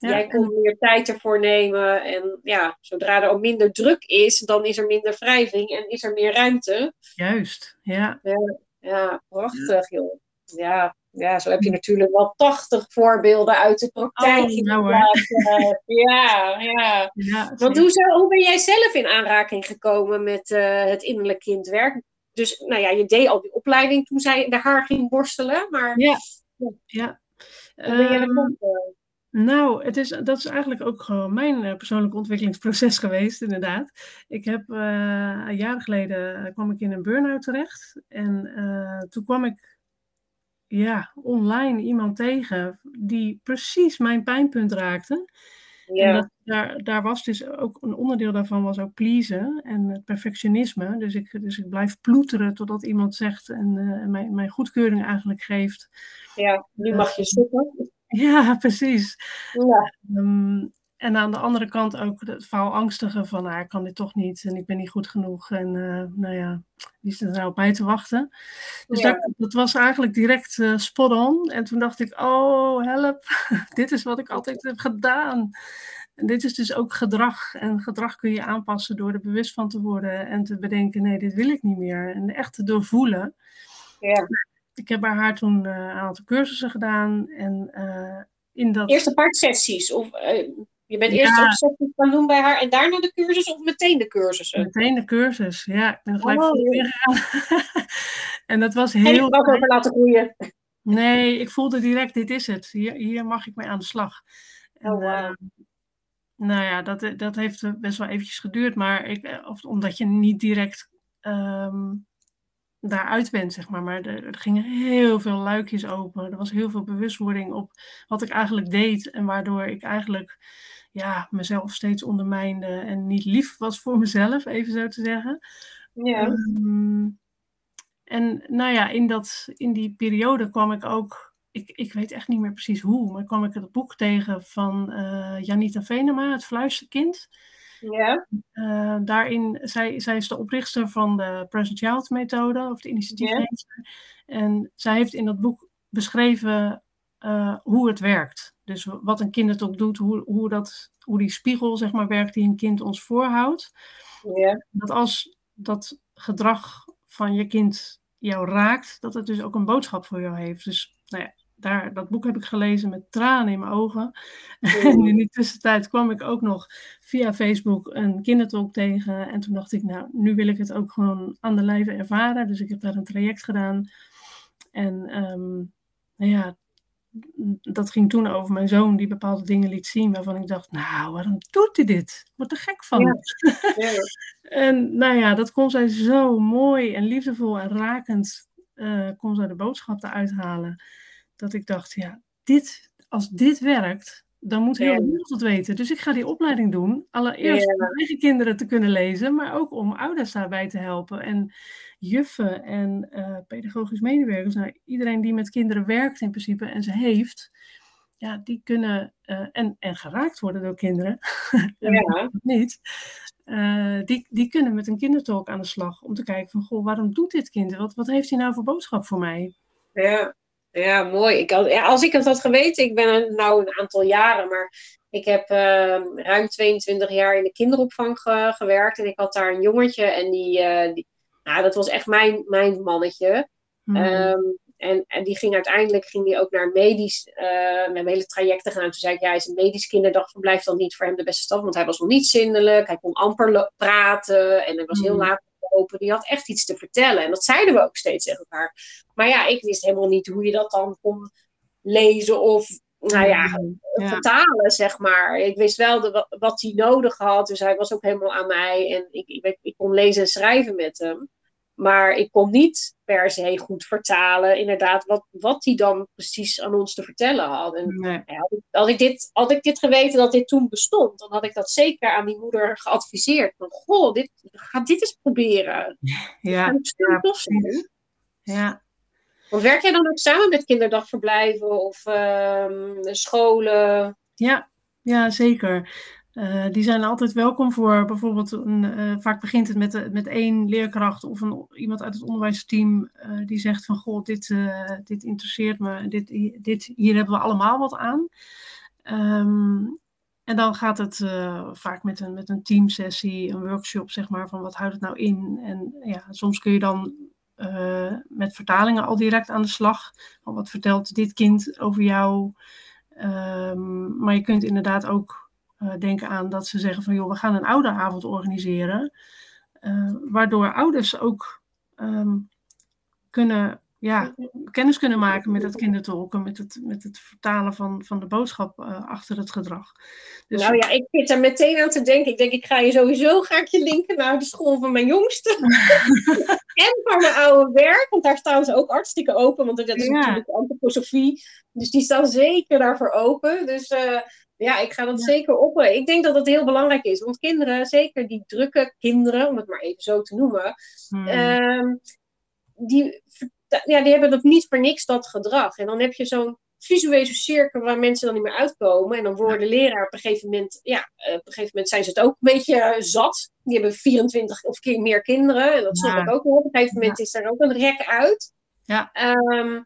Ja, Jij kon meer tijd ervoor nemen. En ja, zodra er ook minder druk is, dan is er minder wrijving en is er meer ruimte. juist, ja. Ja, prachtig joh. Ja, ja, zo heb je natuurlijk wel 80 voorbeelden uit de praktijk. Oh, nou ja, ja. ja Want hoe, zo, hoe ben jij zelf in aanraking gekomen met eh, het innerlijk kindwerk? Dus nou ja, je deed al die opleiding toen zij de haar ging borstelen, maar Ja. ja. hoe ben jij komt? Nou, het is, dat is eigenlijk ook gewoon mijn eh, persoonlijke ontwikkelingsproces geweest, inderdaad. Ik heb eh jaren geleden eh, kwam ik in een burn-out terecht. En toen kwam ik ja, online iemand tegen die precies mijn pijnpunt raakte. En Ja, dat, daar, daar was dus ook een onderdeel daarvan was ook pleasen en het perfectionisme. Dus ik, dus ik blijf ploeteren totdat iemand zegt en eh, mijn, mijn goedkeuring eigenlijk geeft. ja, nu mag je stoppen. Ja, precies. Ja, Ehm, en aan de andere kant ook het faalangstige van, nou, ik kan dit toch niet en ik ben niet goed genoeg. En nou ja, wie is er nou op mij te wachten? Dus dat, dat, was eigenlijk direct uh, spot on. En toen dacht ik, oh help, dit is wat ik altijd heb gedaan. En dit is dus ook gedrag. En gedrag kun je aanpassen door er bewust van te worden en te bedenken, nee, dit wil ik niet meer. En echt te doorvoelen. Ja. Ik heb bij haar toen uh, een aantal cursussen gedaan. En uh, in dat... Eerste part sessies? Of, uh, je bent eerst ja. sessies gaan doen bij haar en daarna de cursus of meteen de cursussen? Meteen de cursus, ja. Ik ben gelijk oh, voor gegaan. en dat was heel... En je ook over laten groeien? Nee, ik voelde direct, dit is het. Hier, hier mag ik mee aan de slag. En, oh, wow. Nou ja, dat, dat heeft best wel eventjes geduurd, maar ik, of, omdat je niet direct um, daaruit bent, zeg maar. Maar er, er, gingen heel veel luikjes open. Er was heel veel bewustwording op wat ik eigenlijk deed. En waardoor ik eigenlijk ja, mezelf steeds ondermijnde en niet lief was voor mezelf, even zo te zeggen. Ja. Um, en nou ja, in, dat, in die periode kwam ik ook, ik, ik weet echt niet meer precies hoe, maar kwam ik het boek tegen van uh, Janita Venema, Het Fluisterkind. Ja. Uh, daarin, zij, zij is de oprichter van de Present Child methode, of de initiatief. Ja. En zij heeft in dat boek beschreven uh, hoe het werkt. Dus wat een kindertolk doet, hoe, hoe, dat, hoe die spiegel zeg maar, werkt die een kind ons voorhoudt. Ja. Dat als dat gedrag van je kind jou raakt, dat het dus ook een boodschap voor jou heeft. Dus nou ja, daar, dat boek heb ik gelezen met tranen in mijn ogen. En in die tussentijd kwam ik ook nog via Facebook een kindertalk tegen. En toen dacht ik, nou, nu wil ik het ook gewoon aan de lijve ervaren. Dus ik heb daar een traject gedaan. En um, nou ja, dat ging toen over mijn zoon die bepaalde dingen liet zien waarvan ik dacht, nou, waarom doet hij dit? Wat er gek van. Ja. Ja. en nou ja, dat kon zij zo mooi en liefdevol en rakend, uh, kon zij de boodschap eruit halen dat ik dacht, ja, dit, als dit werkt, dan moet heel de wereld het weten. Dus ik ga die opleiding doen. Allereerst om eigen kinderen te kunnen lezen, maar ook om ouders daarbij te helpen. En juffen en uh, pedagogisch medewerkers. Nou, iedereen die met kinderen werkt in principe en ze heeft, ja, die kunnen uh, en, en geraakt worden door kinderen. ja. niet. Uh, die, die kunnen met een kindertalk aan de slag om te kijken van, goh, waarom doet dit kind? Wat, wat heeft hij nou voor boodschap voor mij? Ja, ja, mooi. Ik had, ja, als ik het had geweten, ik ben er nou een aantal jaren, maar ik heb uh, ruim 22 jaar in de kinderopvang gewerkt. En ik had daar een jongetje en die, uh, die nou, dat was echt mijn, mijn mannetje. Mm. Um, en, en die ging uiteindelijk ging die ook naar medisch, uh, hebben hele trajecten gedaan. Toen zei ik, ja, is een medisch kinderdagverblijf dan niet voor hem de beste stap? Want hij was nog niet zindelijk, hij kon amper praten en hij was heel mm. laat open. Die had echt iets te vertellen. En dat zeiden we ook steeds tegen elkaar. Maar ja, ik wist helemaal niet hoe je dat dan kon lezen of nou ja, vertalen, zeg maar. Ik wist wel de, wat hij nodig had. Dus hij was ook helemaal aan mij. En ik, ik, ik kon lezen en schrijven met hem. Maar ik kon niet per se goed vertalen, inderdaad, wat, wat hij dan precies aan ons te vertellen had. En ja, had, ik, had, ik dit, had ik dit geweten dat dit toen bestond, dan had ik dat zeker aan die moeder geadviseerd. Van, goh, dit, ga dit eens proberen. Ja, ja, ja. Want werk jij dan ook samen met kinderdagverblijven of uh, scholen? Ja, ja, zeker. Uh, die zijn altijd welkom voor bijvoorbeeld, een, uh, vaak begint het met, met één leerkracht of een, iemand uit het onderwijsteam die zegt van goh, dit, dit interesseert me, dit, dit, hier hebben we allemaal wat aan. Um, en dan gaat het vaak met een, met een teamsessie, een workshop zeg maar, van wat houdt het nou in. En ja, soms kun je dan met vertalingen al direct aan de slag. Van wat vertelt dit kind over jou? Um, maar je kunt inderdaad ook uh, denken aan dat ze zeggen van joh, we gaan een ouderavond organiseren. Uh, waardoor ouders ook um, kunnen, ja, kennis kunnen maken met het kindertolken, met het, met het vertalen van, van de boodschap uh, achter het gedrag. Dus, nou ja, ik zit er meteen aan te denken. Ik denk, ik ga je sowieso ga ik je linken naar de school van mijn jongste. en van mijn oude werk, want daar staan ze ook hartstikke open, want dat is ja. natuurlijk antroposofie. Dus die staan zeker daarvoor open. Dus ja, ik ga dat zeker op. Ik denk dat dat heel belangrijk is. Want kinderen, zeker die drukke kinderen, om het maar even zo te noemen, hmm. Ehm, die, ja, die hebben dat niet voor niks dat gedrag. En dan heb je zo'n visuele cirkel waar mensen dan niet meer uitkomen. En dan worden leraar op een gegeven moment, ja, eh, op een gegeven moment zijn ze het ook een beetje eh, zat. Die hebben 24 of meer kinderen. En dat snap ik ook wel. Op een gegeven moment is er ook een rek uit. Ja. Ehm,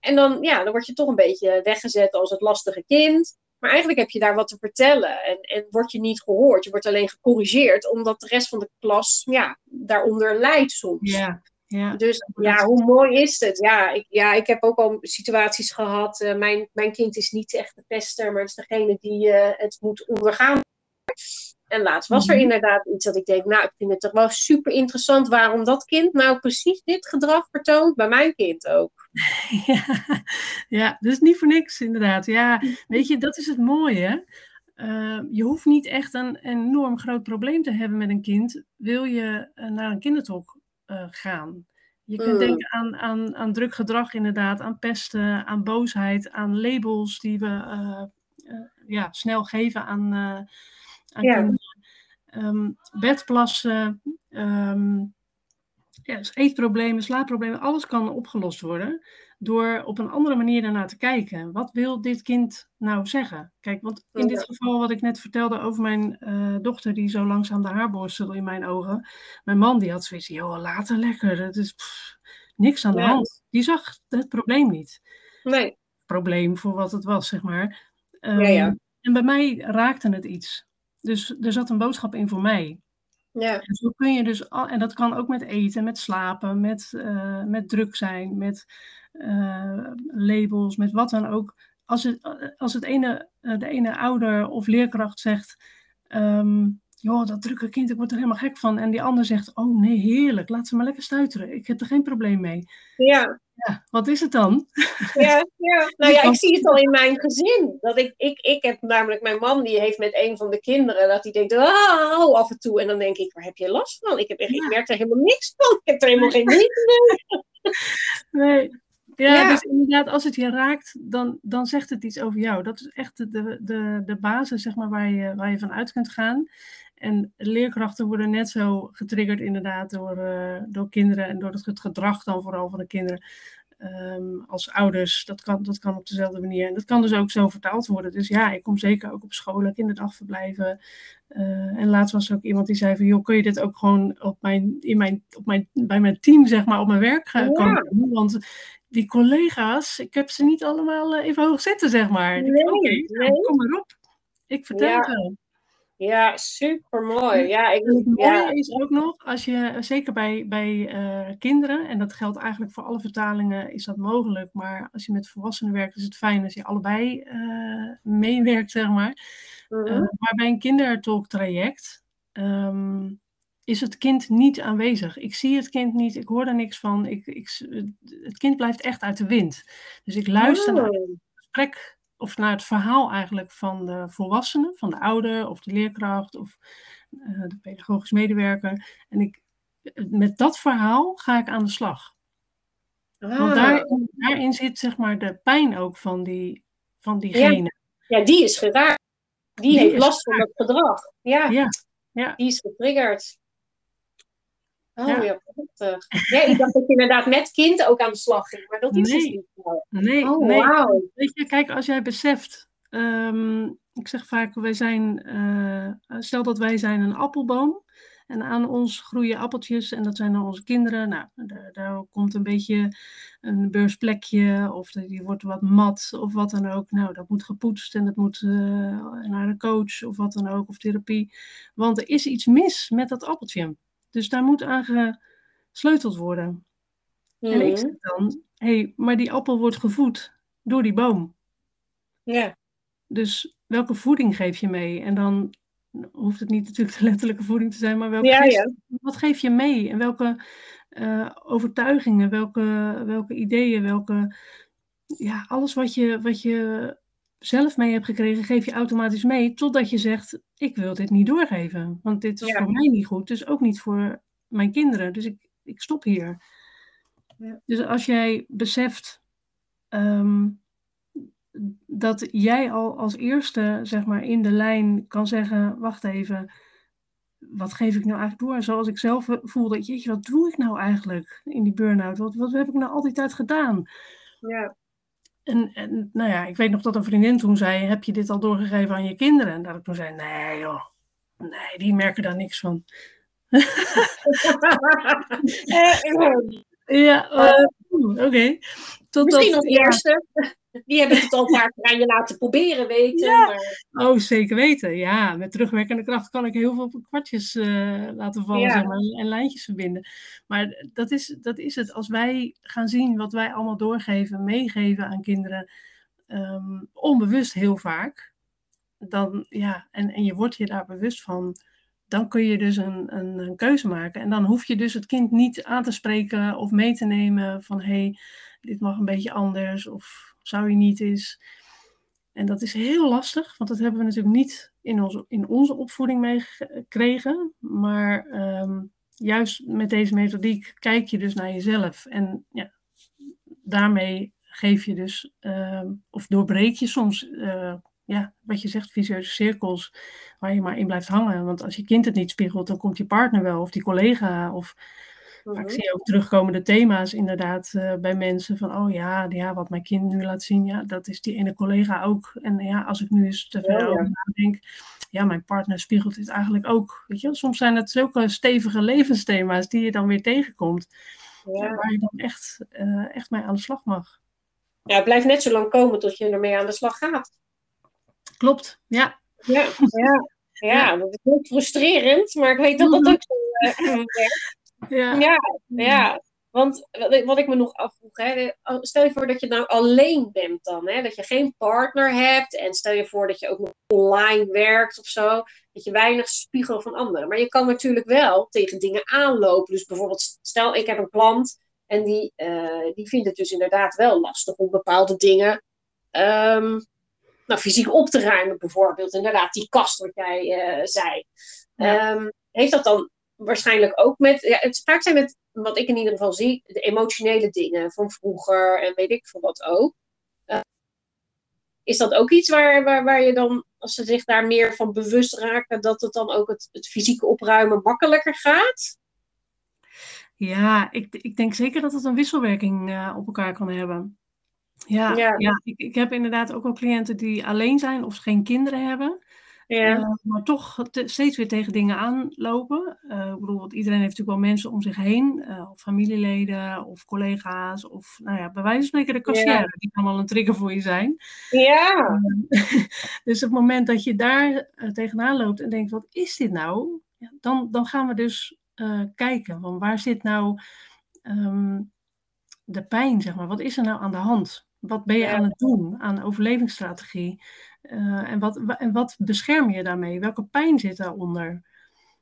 en dan, ja, dan word je toch een beetje weggezet als het lastige kind. Maar eigenlijk heb je daar wat te vertellen. En, en word je niet gehoord. Je wordt alleen gecorrigeerd, omdat de rest van de klas ja, daaronder lijdt soms. Ja. Ja. Dus ja, hoe mooi is het? Ja, ik, ja, ik heb ook al situaties gehad. Uh, mijn, mijn kind is niet echt de pester, maar is degene die uh, het moet ondergaan. En laatst was er Mhm. inderdaad iets dat ik denk, nou, ik vind het toch wel super interessant waarom dat kind nou precies dit gedrag vertoont bij mijn kind ook. Ja, ja, dus niet voor niks inderdaad. Ja, weet je, dat is het mooie. Uh, je hoeft niet echt een enorm groot probleem te hebben met een kind. Wil je uh, naar een kindertalk uh, gaan? Je kunt Mm. denken aan, aan, aan druk gedrag inderdaad, aan pesten, aan boosheid, aan labels die we uh, ja, snel geven aan, aan Ja. kinderen. Um, bedplassen, um, ja, dus eetproblemen, slaapproblemen, alles kan opgelost worden door op een andere manier daarnaar te kijken. Wat wil dit kind nou zeggen? Kijk, want in dit geval wat ik net vertelde over mijn uh, dochter die zo langzaam de haar borstelde in mijn ogen. Mijn man die had zoiets, joh, later lekker, dat is pff, niks aan de Ja. hand. Die zag het probleem niet. Nee. Probleem voor wat het was, zeg maar. Um, Ja, ja. En bij mij raakte het iets. Dus er zat een boodschap in voor mij. Ja. En zo kun je dus, al, en dat kan ook met eten, met slapen, met, uh, met druk zijn, met uh, labels, met wat dan ook. Als het, als het ene, uh, de ene ouder of leerkracht zegt, um, joh, dat drukke kind, ik word er helemaal gek van. En die ander zegt, oh nee, heerlijk, laat ze maar lekker stuiteren. Ik heb er geen probleem mee. Ja. Ja, wat is het dan? Ja, ja. nou ja, ik zie het al in mijn gezin. Dat ik, ik, ik heb namelijk mijn man, die heeft met een van de kinderen, dat hij denkt, oh, af en toe. En dan denk ik, waar heb je last van? Ik, heb echt, ik merk er helemaal niks van. Ik heb er helemaal geen moeite mee. Nee. Ja, Ja. dus inderdaad, als het je raakt, dan, dan zegt het iets over jou. Dat is echt de, de, de basis, zeg maar, waar je, waar je van uit kunt gaan. En leerkrachten worden net zo getriggerd, inderdaad, door, eh, door kinderen en door het gedrag dan vooral van de kinderen. Ehm, als ouders, dat kan, dat kan op dezelfde manier. En dat kan dus ook zo vertaald worden. Dus ja, ik kom zeker ook op scholen, kinderdagverblijven. Uh, en laatst was er ook iemand die zei van, joh, kun je dit ook gewoon op mijn, in mijn, op mijn, bij mijn team, zeg maar, op mijn werk gaan Ja. doen? Want die collega's, ik heb ze niet allemaal eh, even hoog zitten, zeg maar. Nee, Oké, nee. nou, kom maar op. Ik vertel Ja. het wel. Ja, super mooi. Ja, ik, het mooie ja. is ook nog, als je, zeker bij, bij eh, kinderen, en dat geldt eigenlijk voor alle vertalingen, is dat mogelijk. Maar als je met volwassenen werkt, is het fijn als je allebei eh, meewerkt, zeg maar. Mhm. Uh, maar bij een kindertalktraject um, is het kind niet aanwezig. Ik zie het kind niet, ik hoor er niks van. Ik, ik, het kind blijft echt uit de wind. Dus ik luister naar Oh. het gesprek of naar het verhaal eigenlijk van de volwassenen, van de ouder of de leerkracht of uh, de pedagogisch medewerker. En ik, met dat verhaal ga ik aan de slag. Ah. Want daarin, daarin zit zeg maar de pijn ook van, die, van diegene. Ja, die is geraakt. Die, Die heeft last van dat gedrag. Ja, Ja, ja. die is getriggerd. Oh Ja. ja, prachtig. Ja, ik dacht dat je inderdaad met kind ook aan de slag ging, maar dat is dus Nee. niet zo. Nee, Oh, nee. wauw. Weet je, kijk, als jij beseft, ehm, ik zeg vaak, wij zijn, eh, stel dat wij zijn een appelboom en aan ons groeien appeltjes en dat zijn dan onze kinderen. Nou, daar, daar komt een beetje een beursplekje of die wordt wat mat of wat dan ook. Nou, dat moet gepoetst en dat moet eh, naar een coach of wat dan ook, of therapie. Want er is iets mis met dat appeltje. Dus daar moet aan gesleuteld worden. En ik Mhm. zeg dan, hé, hey, maar die appel wordt gevoed door die boom. Ja, Dus welke voeding geef je mee? En dan hoeft het niet natuurlijk de letterlijke voeding te zijn, maar welke Ja, ja. wat geef je mee? En welke eh, overtuigingen, welke, welke ideeën, welke, ja, alles wat je, wat je zelf mee hebt gekregen, geef je automatisch mee, totdat je zegt, ik wil dit niet doorgeven. Want dit is Ja. voor mij niet goed, dus ook niet voor mijn kinderen. Dus ik, ik stop hier. Ja. Dus als jij beseft ehm, dat jij al als eerste, zeg maar, in de lijn kan zeggen: wacht even, wat geef ik nou eigenlijk door? Zoals ik zelf voel dat, jeetje, wat doe ik nou eigenlijk in die burn-out? Wat, wat heb ik nou al die tijd gedaan? ja. en, en nou ja, ik weet nog dat een vriendin toen zei: Heb je dit al doorgegeven aan je kinderen? En dat ik toen zei: Nee, joh, nee, die merken daar niks van. ja, uh, oké. Misschien nog ja. Die hebben het al keer aan je laten proberen weten. Ja. Maar... Oh, zeker weten. Ja, met terugwerkende kracht kan ik heel veel kwartjes uh, laten vallen ja. zeg maar, en lijntjes verbinden. Maar dat is, dat is het. Als wij gaan zien wat wij allemaal doorgeven, meegeven aan kinderen, um, onbewust heel vaak, dan ja, en, en je wordt je daar bewust van dan kun je dus een, een, een, keuze maken. En dan hoef je dus het kind niet aan te spreken of mee te nemen van hé, hey, dit mag een beetje anders of zou je niet eens. En dat is heel lastig, want dat hebben we natuurlijk niet in onze, in onze opvoeding meegekregen. Maar um, juist met deze methodiek kijk je dus naar jezelf. En ja, daarmee geef je dus, uh, of doorbreek je soms, uh, ja, wat je zegt, vicieuze cirkels waar je maar in blijft hangen. Want als je kind het niet spiegelt, dan komt je partner wel, of die collega, of maar ik zie ook terugkomende thema's inderdaad uh, bij mensen van, oh ja, ja, wat mijn kind nu laat zien, ja, dat is die ene collega ook. En ja, als ik nu eens te veel ja, over nadenk, ja, mijn partner spiegelt dit eigenlijk ook. Weet je, soms zijn het zulke stevige levensthema's die je dan weer tegenkomt, ja. waar je dan echt, uh, echt mee aan de slag mag. Ja, het blijft net zo lang komen tot je ermee aan de slag gaat. Klopt, ja. Ja, ja. ja dat is heel frustrerend, maar ik weet dat dat ook zo uh, ja, ja. ja. Want wat ik me nog afvroeg, hè, stel je voor dat je nou alleen bent dan, hè, dat je geen partner hebt en stel je voor dat je ook nog online werkt of zo, dat je weinig spiegel van anderen. Maar je kan natuurlijk wel tegen dingen aanlopen. Dus bijvoorbeeld, stel ik heb een klant en die, uh, die vindt het dus inderdaad wel lastig om bepaalde dingen um, nou, fysiek op te ruimen, bijvoorbeeld. Inderdaad, die kast wat jij uh, zei. Ja. Um, heeft dat dan waarschijnlijk ook met, ja, het vaak zijn met, wat ik in ieder geval zie, de emotionele dingen van vroeger en weet ik veel wat ook. Uh, is dat ook iets waar, waar, waar je dan, als ze zich daar meer van bewust raken, dat het dan ook het, het fysieke opruimen makkelijker gaat? Ja, ik, ik denk zeker dat het een wisselwerking uh, op elkaar kan hebben. Ja, ja. ja ik, ik heb inderdaad ook wel cliënten die alleen zijn of geen kinderen hebben. Ja. Uh, maar toch te, steeds weer tegen dingen aanlopen. Uh, ik bedoel, want iedereen heeft natuurlijk wel mensen om zich heen, uh, of familieleden of collega's, of nou ja, bij wijze van spreken de kassière, ja. die kan al een trigger voor je zijn. Ja. dus het moment dat je daar tegenaan loopt en denkt, wat is dit nou? Ja, dan, dan gaan we dus kijken, van waar zit nou um, de pijn, zeg maar. Wat is er nou aan de hand? Wat ben je ja. aan het doen aan overlevingsstrategie? Uh, en, wat, en wat bescherm je daarmee? Welke pijn zit daaronder?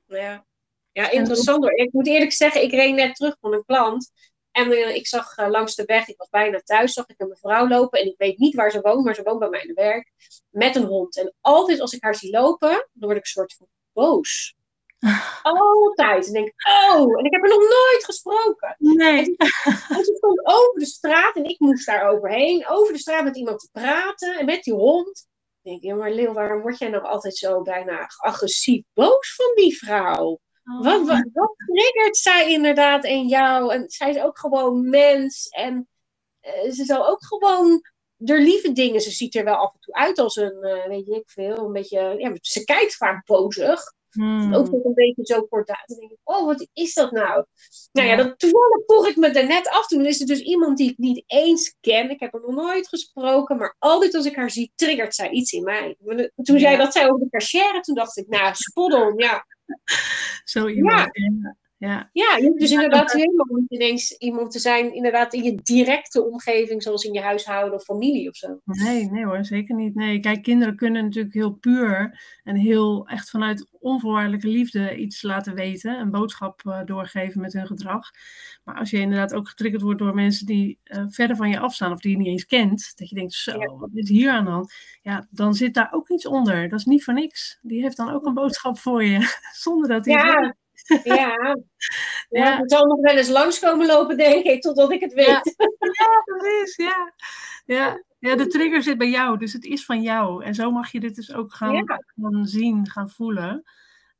Ja, ja interessant hoor. Ik moet eerlijk zeggen, ik reed net terug van een klant. En uh, ik zag uh, langs de weg, ik was bijna thuis, zag ik een mevrouw lopen. En ik weet niet waar ze woont, maar ze woont bij mij in de werk. Met een hond. En altijd als ik haar zie lopen, dan word ik een soort van boos. Altijd. En denk oh, en ik heb er nog nooit gesproken. Nee. En ze stond over de straat en ik moest daar overheen. Over de straat met iemand te praten en met die hond denk ik, ja, maar Leeuw, waarom word jij nog altijd zo bijna agressief boos van die vrouw? Oh. Wat, wat, wat, triggert zij inderdaad in jou? En zij is ook gewoon mens. En uh, ze zou ook gewoon door lieve dingen. Ze ziet er wel af en toe uit als een, uh, weet ik veel, een beetje. Ja, ze kijkt vaak bozig. Hmm. Ook nog een beetje zo kordaat. Dan denk ik, oh, wat is dat nou? Nou ja, dat, toevallig vroeg ik me er net af. Toen is er dus iemand die ik niet eens ken. Ik heb haar nog nooit gesproken. Maar altijd als ik haar zie, triggert zij iets in mij. Toen zei dat zij over de cashier. Toen dacht ik, nou, spoddel, ja. Zo iemand. Ja. Ja, ja je hoeft dus inderdaad helemaal niet ineens iemand te zijn, inderdaad in je directe omgeving, zoals in je huishouden of familie of zo. Nee, nee hoor, zeker niet. Nee, kijk, kinderen kunnen natuurlijk heel puur en heel echt vanuit onvoorwaardelijke liefde iets laten weten, een boodschap uh, doorgeven met hun gedrag. Maar als je inderdaad ook getriggerd wordt door mensen die uh, verder van je afstaan of die je niet eens kent, dat je denkt, zo, wat is hier aan de hand? Ja, dan zit daar ook iets onder. Dat is niet voor niks. Die heeft dan ook een boodschap voor je, zonder dat hij ja. Ja. ja. Ik zal nog wel eens langskomen lopen, denk ik, totdat ik het weet. Ja, ja precies. Ja. Ja. ja, de trigger zit bij jou, dus het is van jou. En zo mag je dit dus ook gaan, ja. gaan zien, gaan voelen.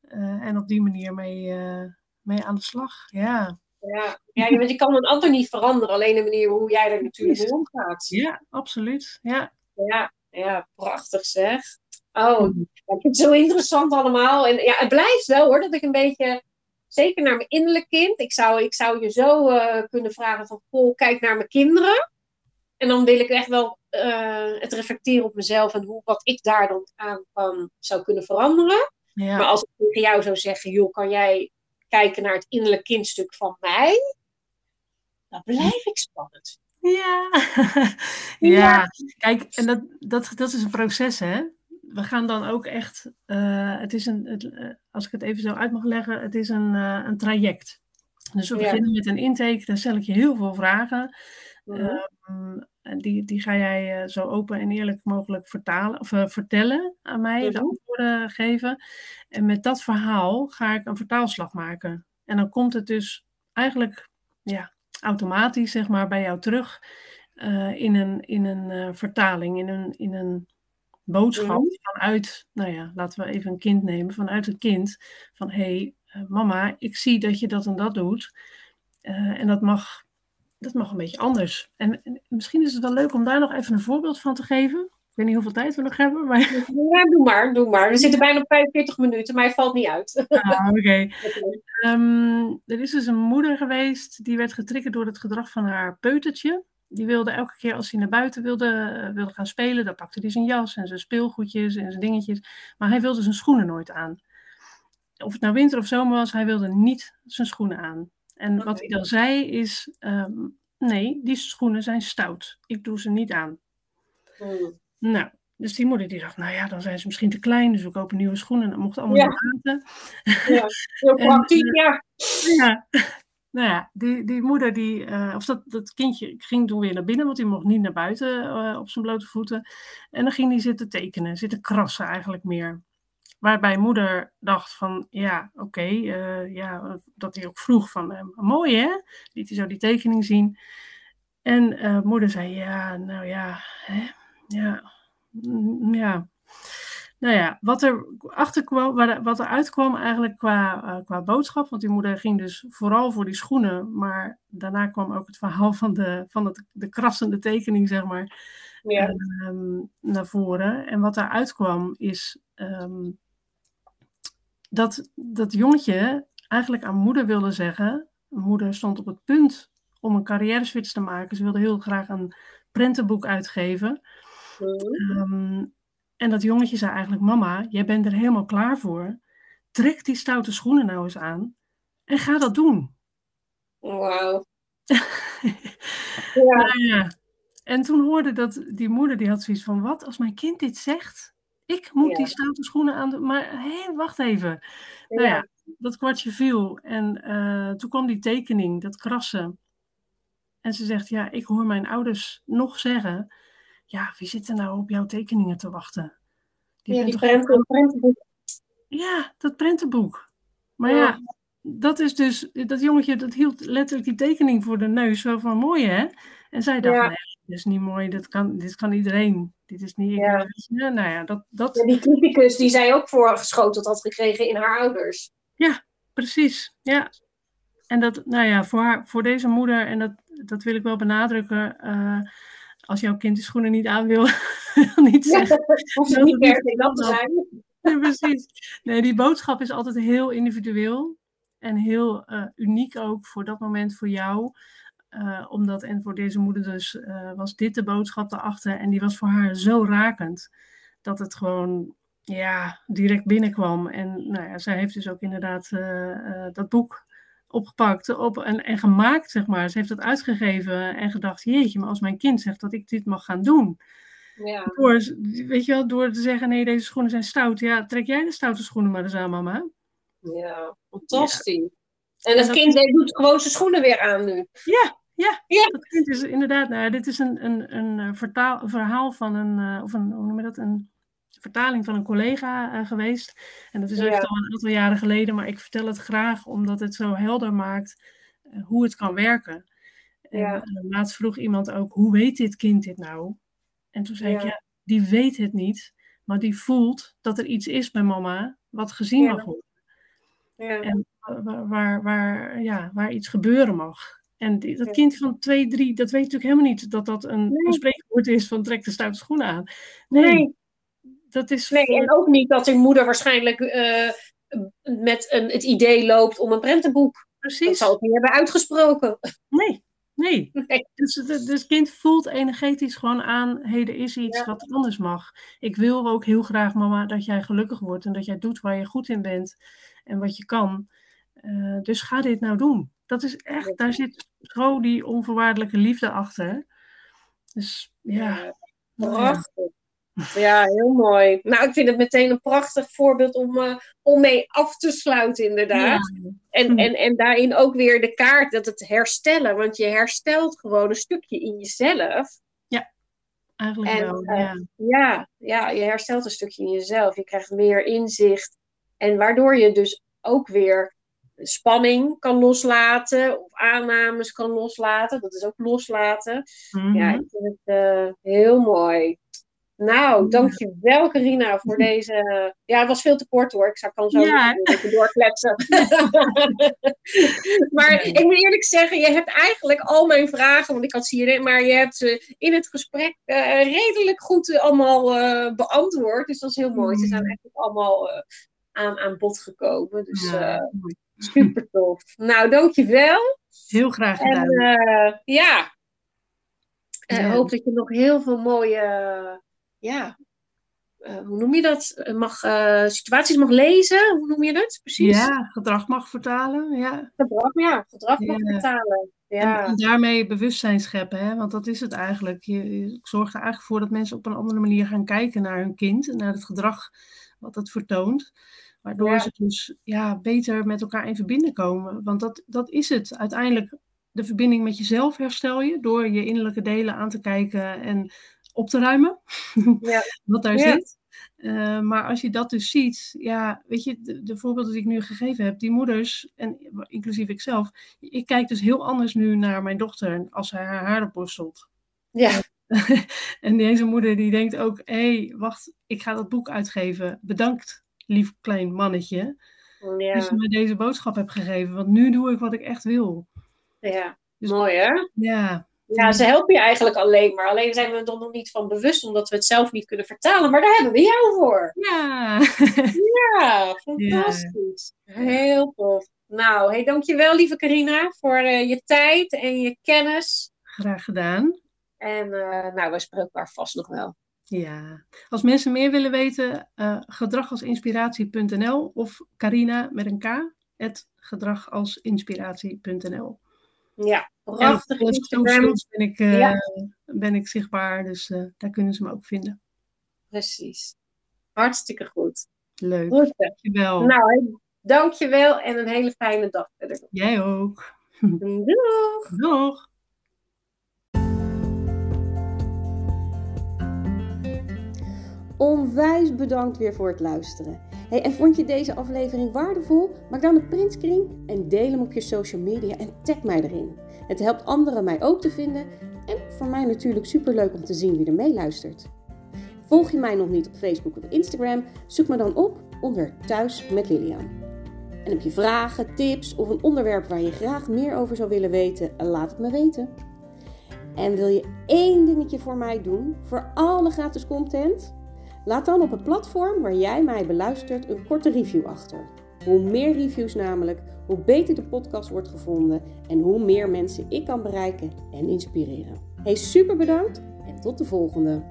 Uh, en op die manier mee, uh, mee aan de slag. Ja. Ja. ja, want je kan een ander niet veranderen, alleen de manier hoe jij er natuurlijk mee omgaat. Ja, absoluut. Ja. Ja, ja, prachtig zeg. Oh, ik vind het zo interessant allemaal. En ja, het blijft wel hoor, dat ik een beetje, zeker naar mijn innerlijk kind, ik zou, ik zou je zo uh, kunnen vragen van, goh, kijk naar mijn kinderen. En dan wil ik echt wel uh, het reflecteren op mezelf en hoe, wat ik daar dan aan kan, zou kunnen veranderen. Ja. Maar als ik tegen jou zou zeggen, joh, kan jij kijken naar het innerlijk kindstuk van mij? Dan blijf ik spannend. Ja. ja, kijk, en dat, dat, dat is een proces, hè? We gaan dan ook echt, uh, het is een, het, uh, als ik het even zo uit mag leggen, het is een, uh, een traject. Dus we ja. beginnen met een intake, dan stel ik je heel veel vragen. Mm -hmm. um, die, die ga jij zo open en eerlijk mogelijk vertalen, of, vertellen aan mij, de antwoorden geven. En met dat verhaal ga ik een vertaalslag maken. En dan komt het dus eigenlijk, ja, automatisch zeg maar, bij jou terug uh, in een, in een vertaling, in een, in een boodschap mm. vanuit, nou ja, laten we even een kind nemen, vanuit het kind van hé hey, uh, mama, ik zie dat je dat en dat doet en dat mag, dat mag een beetje anders. En, en, misschien is het wel leuk om daar nog even een voorbeeld van te geven. Ik weet niet hoeveel tijd we nog hebben. Maar... Ja, doe maar, doe maar. We zitten bijna op 45 minuten, maar hij valt niet uit. Ah, oké. Okay. Um, er is dus een moeder geweest die werd getriggerd door het gedrag van haar peutertje. Die wilde elke keer als hij naar buiten wilde, wilde gaan spelen, dan pakte hij zijn jas en zijn speelgoedjes en zijn dingetjes. Maar hij wilde zijn schoenen nooit aan. Of het nou winter of zomer was, hij wilde niet zijn schoenen aan. En okay. wat hij dan zei is, um, nee, die schoenen zijn stout. Ik doe ze niet aan. Hmm. Nou, dus die moeder die dacht, nou ja, dan zijn ze misschien te klein, dus we kopen nieuwe schoenen. Dat mocht allemaal ja. laten. Ja, heel praktisch, ja. ja. Nou ja, die, die moeder, die, uh, of dat, dat kindje ging toen weer naar binnen, want die mocht niet naar buiten uh, op zijn blote voeten. En dan ging hij zitten tekenen, zitten krassen eigenlijk meer. Waarbij moeder dacht van, ja, oké, uh, ja, dat hij ook vroeg van, mooi hè, liet hij zo die tekening zien. En moeder zei, ja, nou ja, hè, ja, ja. Nou ja, wat er achterkwam, wat er uitkwam eigenlijk qua, uh, qua boodschap, want die moeder ging dus vooral voor die schoenen, maar daarna kwam ook het verhaal van de, van het, de krassende tekening, zeg maar, ja. um, naar voren. En wat daar uitkwam is um, dat dat jongetje eigenlijk aan moeder wilde zeggen, moeder stond op het punt om een carrière switch te maken. Ze wilde heel graag een prentenboek uitgeven. Um, en dat jongetje zei eigenlijk: Mama, jij bent er helemaal klaar voor. Trek die stoute schoenen nou eens aan en ga dat doen. Wauw. ja. Nou ja. En toen hoorde dat die moeder, die had zoiets van: Wat als mijn kind dit zegt? Ik moet ja. die stoute schoenen aan doen. Maar hé, hey, wacht even. Ja. Nou ja, dat kwartje viel. En uh, toen kwam die tekening, dat krassen. En ze zegt: Ja, ik hoor mijn ouders nog zeggen ja, wie zit er nou op jouw tekeningen te wachten? Die ja, die prenten, prentenboek. Ja, dat prentenboek. Maar ja. ja. dat is dus, dat jongetje dat hield letterlijk die tekening voor de neus, wel van mooi hè? En zij dacht, ja. nee, dit is niet mooi, dit kan, dit kan iedereen. Dit is niet, ja. ja nou ja, dat... dat... Ja, die criticus die zij ook voorgeschoteld had gekregen in haar ouders. Ja, precies, ja. En dat, nou ja, voor, haar, voor deze moeder, en dat, dat wil ik wel benadrukken, uh, als jouw kind de schoenen niet aan wil, niet zeggen. Ja, niet per se dat te zijn. Precies. Nee, die boodschap is altijd heel individueel en heel uh, uniek ook voor dat moment voor jou. Uh, omdat, en voor deze moeder dus, uh, was dit de boodschap daarachter. En die was voor haar zo rakend, dat het gewoon, ja, direct binnenkwam. En nou ja, zij heeft dus ook inderdaad dat boek opgepakt op, en, en gemaakt, zeg maar. Ze heeft het uitgegeven en gedacht, jeetje, maar als mijn kind zegt dat ik dit mag gaan doen. Ja. Door, weet je wel, door te zeggen, nee, deze schoenen zijn stout. Ja, trek jij de stoute schoenen maar eens aan, mama. Ja, fantastisch. Ja. En het kind dat... doet gewoon zijn schoenen weer aan nu. Ja, ja, ja. dat kind is inderdaad, nou, dit is een, een, een, eh, vertaal, verhaal van een, uh, of een, hoe noem je dat, een vertaling van een collega uh, geweest. En dat is ja. echt al een aantal jaren geleden, maar ik vertel het graag omdat het zo helder maakt uh, hoe het kan werken. En ja. uh, laatst vroeg iemand ook, hoe weet dit kind dit nou? En toen zei ja. ik, ja, die weet het niet, maar die voelt dat er iets is bij mama wat gezien mag worden. Ja. En waar, waar, waar, ja, waar iets gebeuren mag. En die- dat kind van twee, drie, dat weet natuurlijk helemaal niet dat dat een, Nee. een spreekwoord is van trek de stoute schoenen aan. Nee, Nee, dat is nee, en ook niet dat hun moeder waarschijnlijk eh, met een, het idee loopt om een prentenboek. Dat precies. zal het niet hebben uitgesproken. Nee, nee. Nee. Dus het, dus kind voelt energetisch gewoon aan, hé, er is iets Ja. wat anders mag. Ik wil ook heel graag, mama, dat jij gelukkig wordt en dat jij doet waar je goed in bent en wat je kan. Eh, dus ga dit nou doen. Dat is echt, daar zit zo die onvoorwaardelijke liefde achter. Dus ja. nou ja. Prachtig. Ja, heel mooi. Nou, ik vind het meteen een prachtig voorbeeld om, eh, om mee af te sluiten, inderdaad. En, Hm. en, en daarin ook weer de kaart dat het herstellen. Want je herstelt gewoon een stukje in jezelf. Eigenlijk En, wel, eh, ja. Ja, ja, je herstelt een stukje in jezelf. Je krijgt meer inzicht. En waardoor je dus ook weer spanning kan loslaten. Of aannames kan loslaten. Dat is ook loslaten. Mhm. Ja, ik vind het eh, heel mooi. Nou, dankjewel Carina voor deze... Ja, het was veel te kort hoor. Ik zou kan zo Ja. even doorkletsen. maar ik moet eerlijk zeggen, je hebt eigenlijk al mijn vragen, want ik had ze hierin, maar je hebt ze in het gesprek eh, redelijk goed eh, allemaal eh, beantwoord. Dus dat is heel mooi. Ze zijn Mm. eigenlijk allemaal aan, aan bod gekomen. Dus super tof. Nou, dankjewel. Heel graag En gedaan. eh, ja, ik Ja. hoop dat je nog heel veel mooie, ja, eh, hoe noem je dat? Eh, Mag, eh, situaties mag lezen. Hoe noem je dat precies? Ja, gedrag mag vertalen. Ja. Gedrag, ja, gedrag mag Ja. vertalen. En, Ja, en daarmee bewustzijn scheppen, hè? want dat is het eigenlijk. Je, je zorgt er eigenlijk voor dat mensen op een andere manier gaan kijken naar hun kind en naar het gedrag wat het vertoont. Waardoor Ja. ze dus ja, beter met elkaar in verbinding komen. Want dat, dat is het. Uiteindelijk, de verbinding met jezelf herstel je door je innerlijke delen aan te kijken en op te ruimen. Ja. wat daar Ja. zit. Eh, maar als je dat dus ziet, ja, weet je, de, de voorbeelden die ik nu gegeven heb, die moeders, en inclusief ikzelf, ik kijk dus heel anders nu naar mijn dochter als zij haar haar borstelt. ja, en deze moeder die denkt ook, hé, hey, wacht, ik ga dat boek uitgeven. Bedankt, lief klein mannetje, dat ja, je mij deze boodschap hebt gegeven, want nu doe ik wat ik echt wil. ja. Dus- Mooi hè? Ja, Ja, ze helpen je eigenlijk alleen maar. Alleen zijn we er nog niet van bewust, omdat we het zelf niet kunnen vertalen. Maar daar hebben we jou voor. ja. Ja, fantastisch. Heel tof. Nou, hey, dankjewel lieve Carina voor eh, je tijd en je kennis. graag gedaan. En eh, nou, we spreken elkaar vast nog wel. Ja, als mensen meer willen weten, eh gedragalsinspiratie.nl of Carina met een K, het gedragalsinspiratie.nl. Ja, prachtig Instagram. socials ben ik, eh, Ja. ben ik zichtbaar, dus eh, daar kunnen ze me ook vinden. Precies. Hartstikke goed. Leuk, Goed. dankjewel. Nou, dankjewel en een hele fijne dag verder. Jij ook. Doeg! Doeg! Onwijs bedankt weer voor het luisteren. Hey, en vond je deze aflevering waardevol? Maak dan een printscreen en deel hem op je social media en tag mij erin. Het helpt anderen mij ook te vinden en voor mij natuurlijk superleuk om te zien wie er meeluistert. Volg je mij nog niet op Facebook of Instagram? Zoek me dan op onder Thuis met Lilian. En heb je vragen, tips of een onderwerp waar je graag meer over zou willen weten? Laat het me weten. En wil je één dingetje voor mij doen, voor alle gratis content? Laat dan op het platform waar jij mij beluistert een korte review achter. Hoe meer reviews namelijk, hoe beter de podcast wordt gevonden en hoe meer mensen ik kan bereiken en inspireren. Hey, super bedankt en tot de volgende!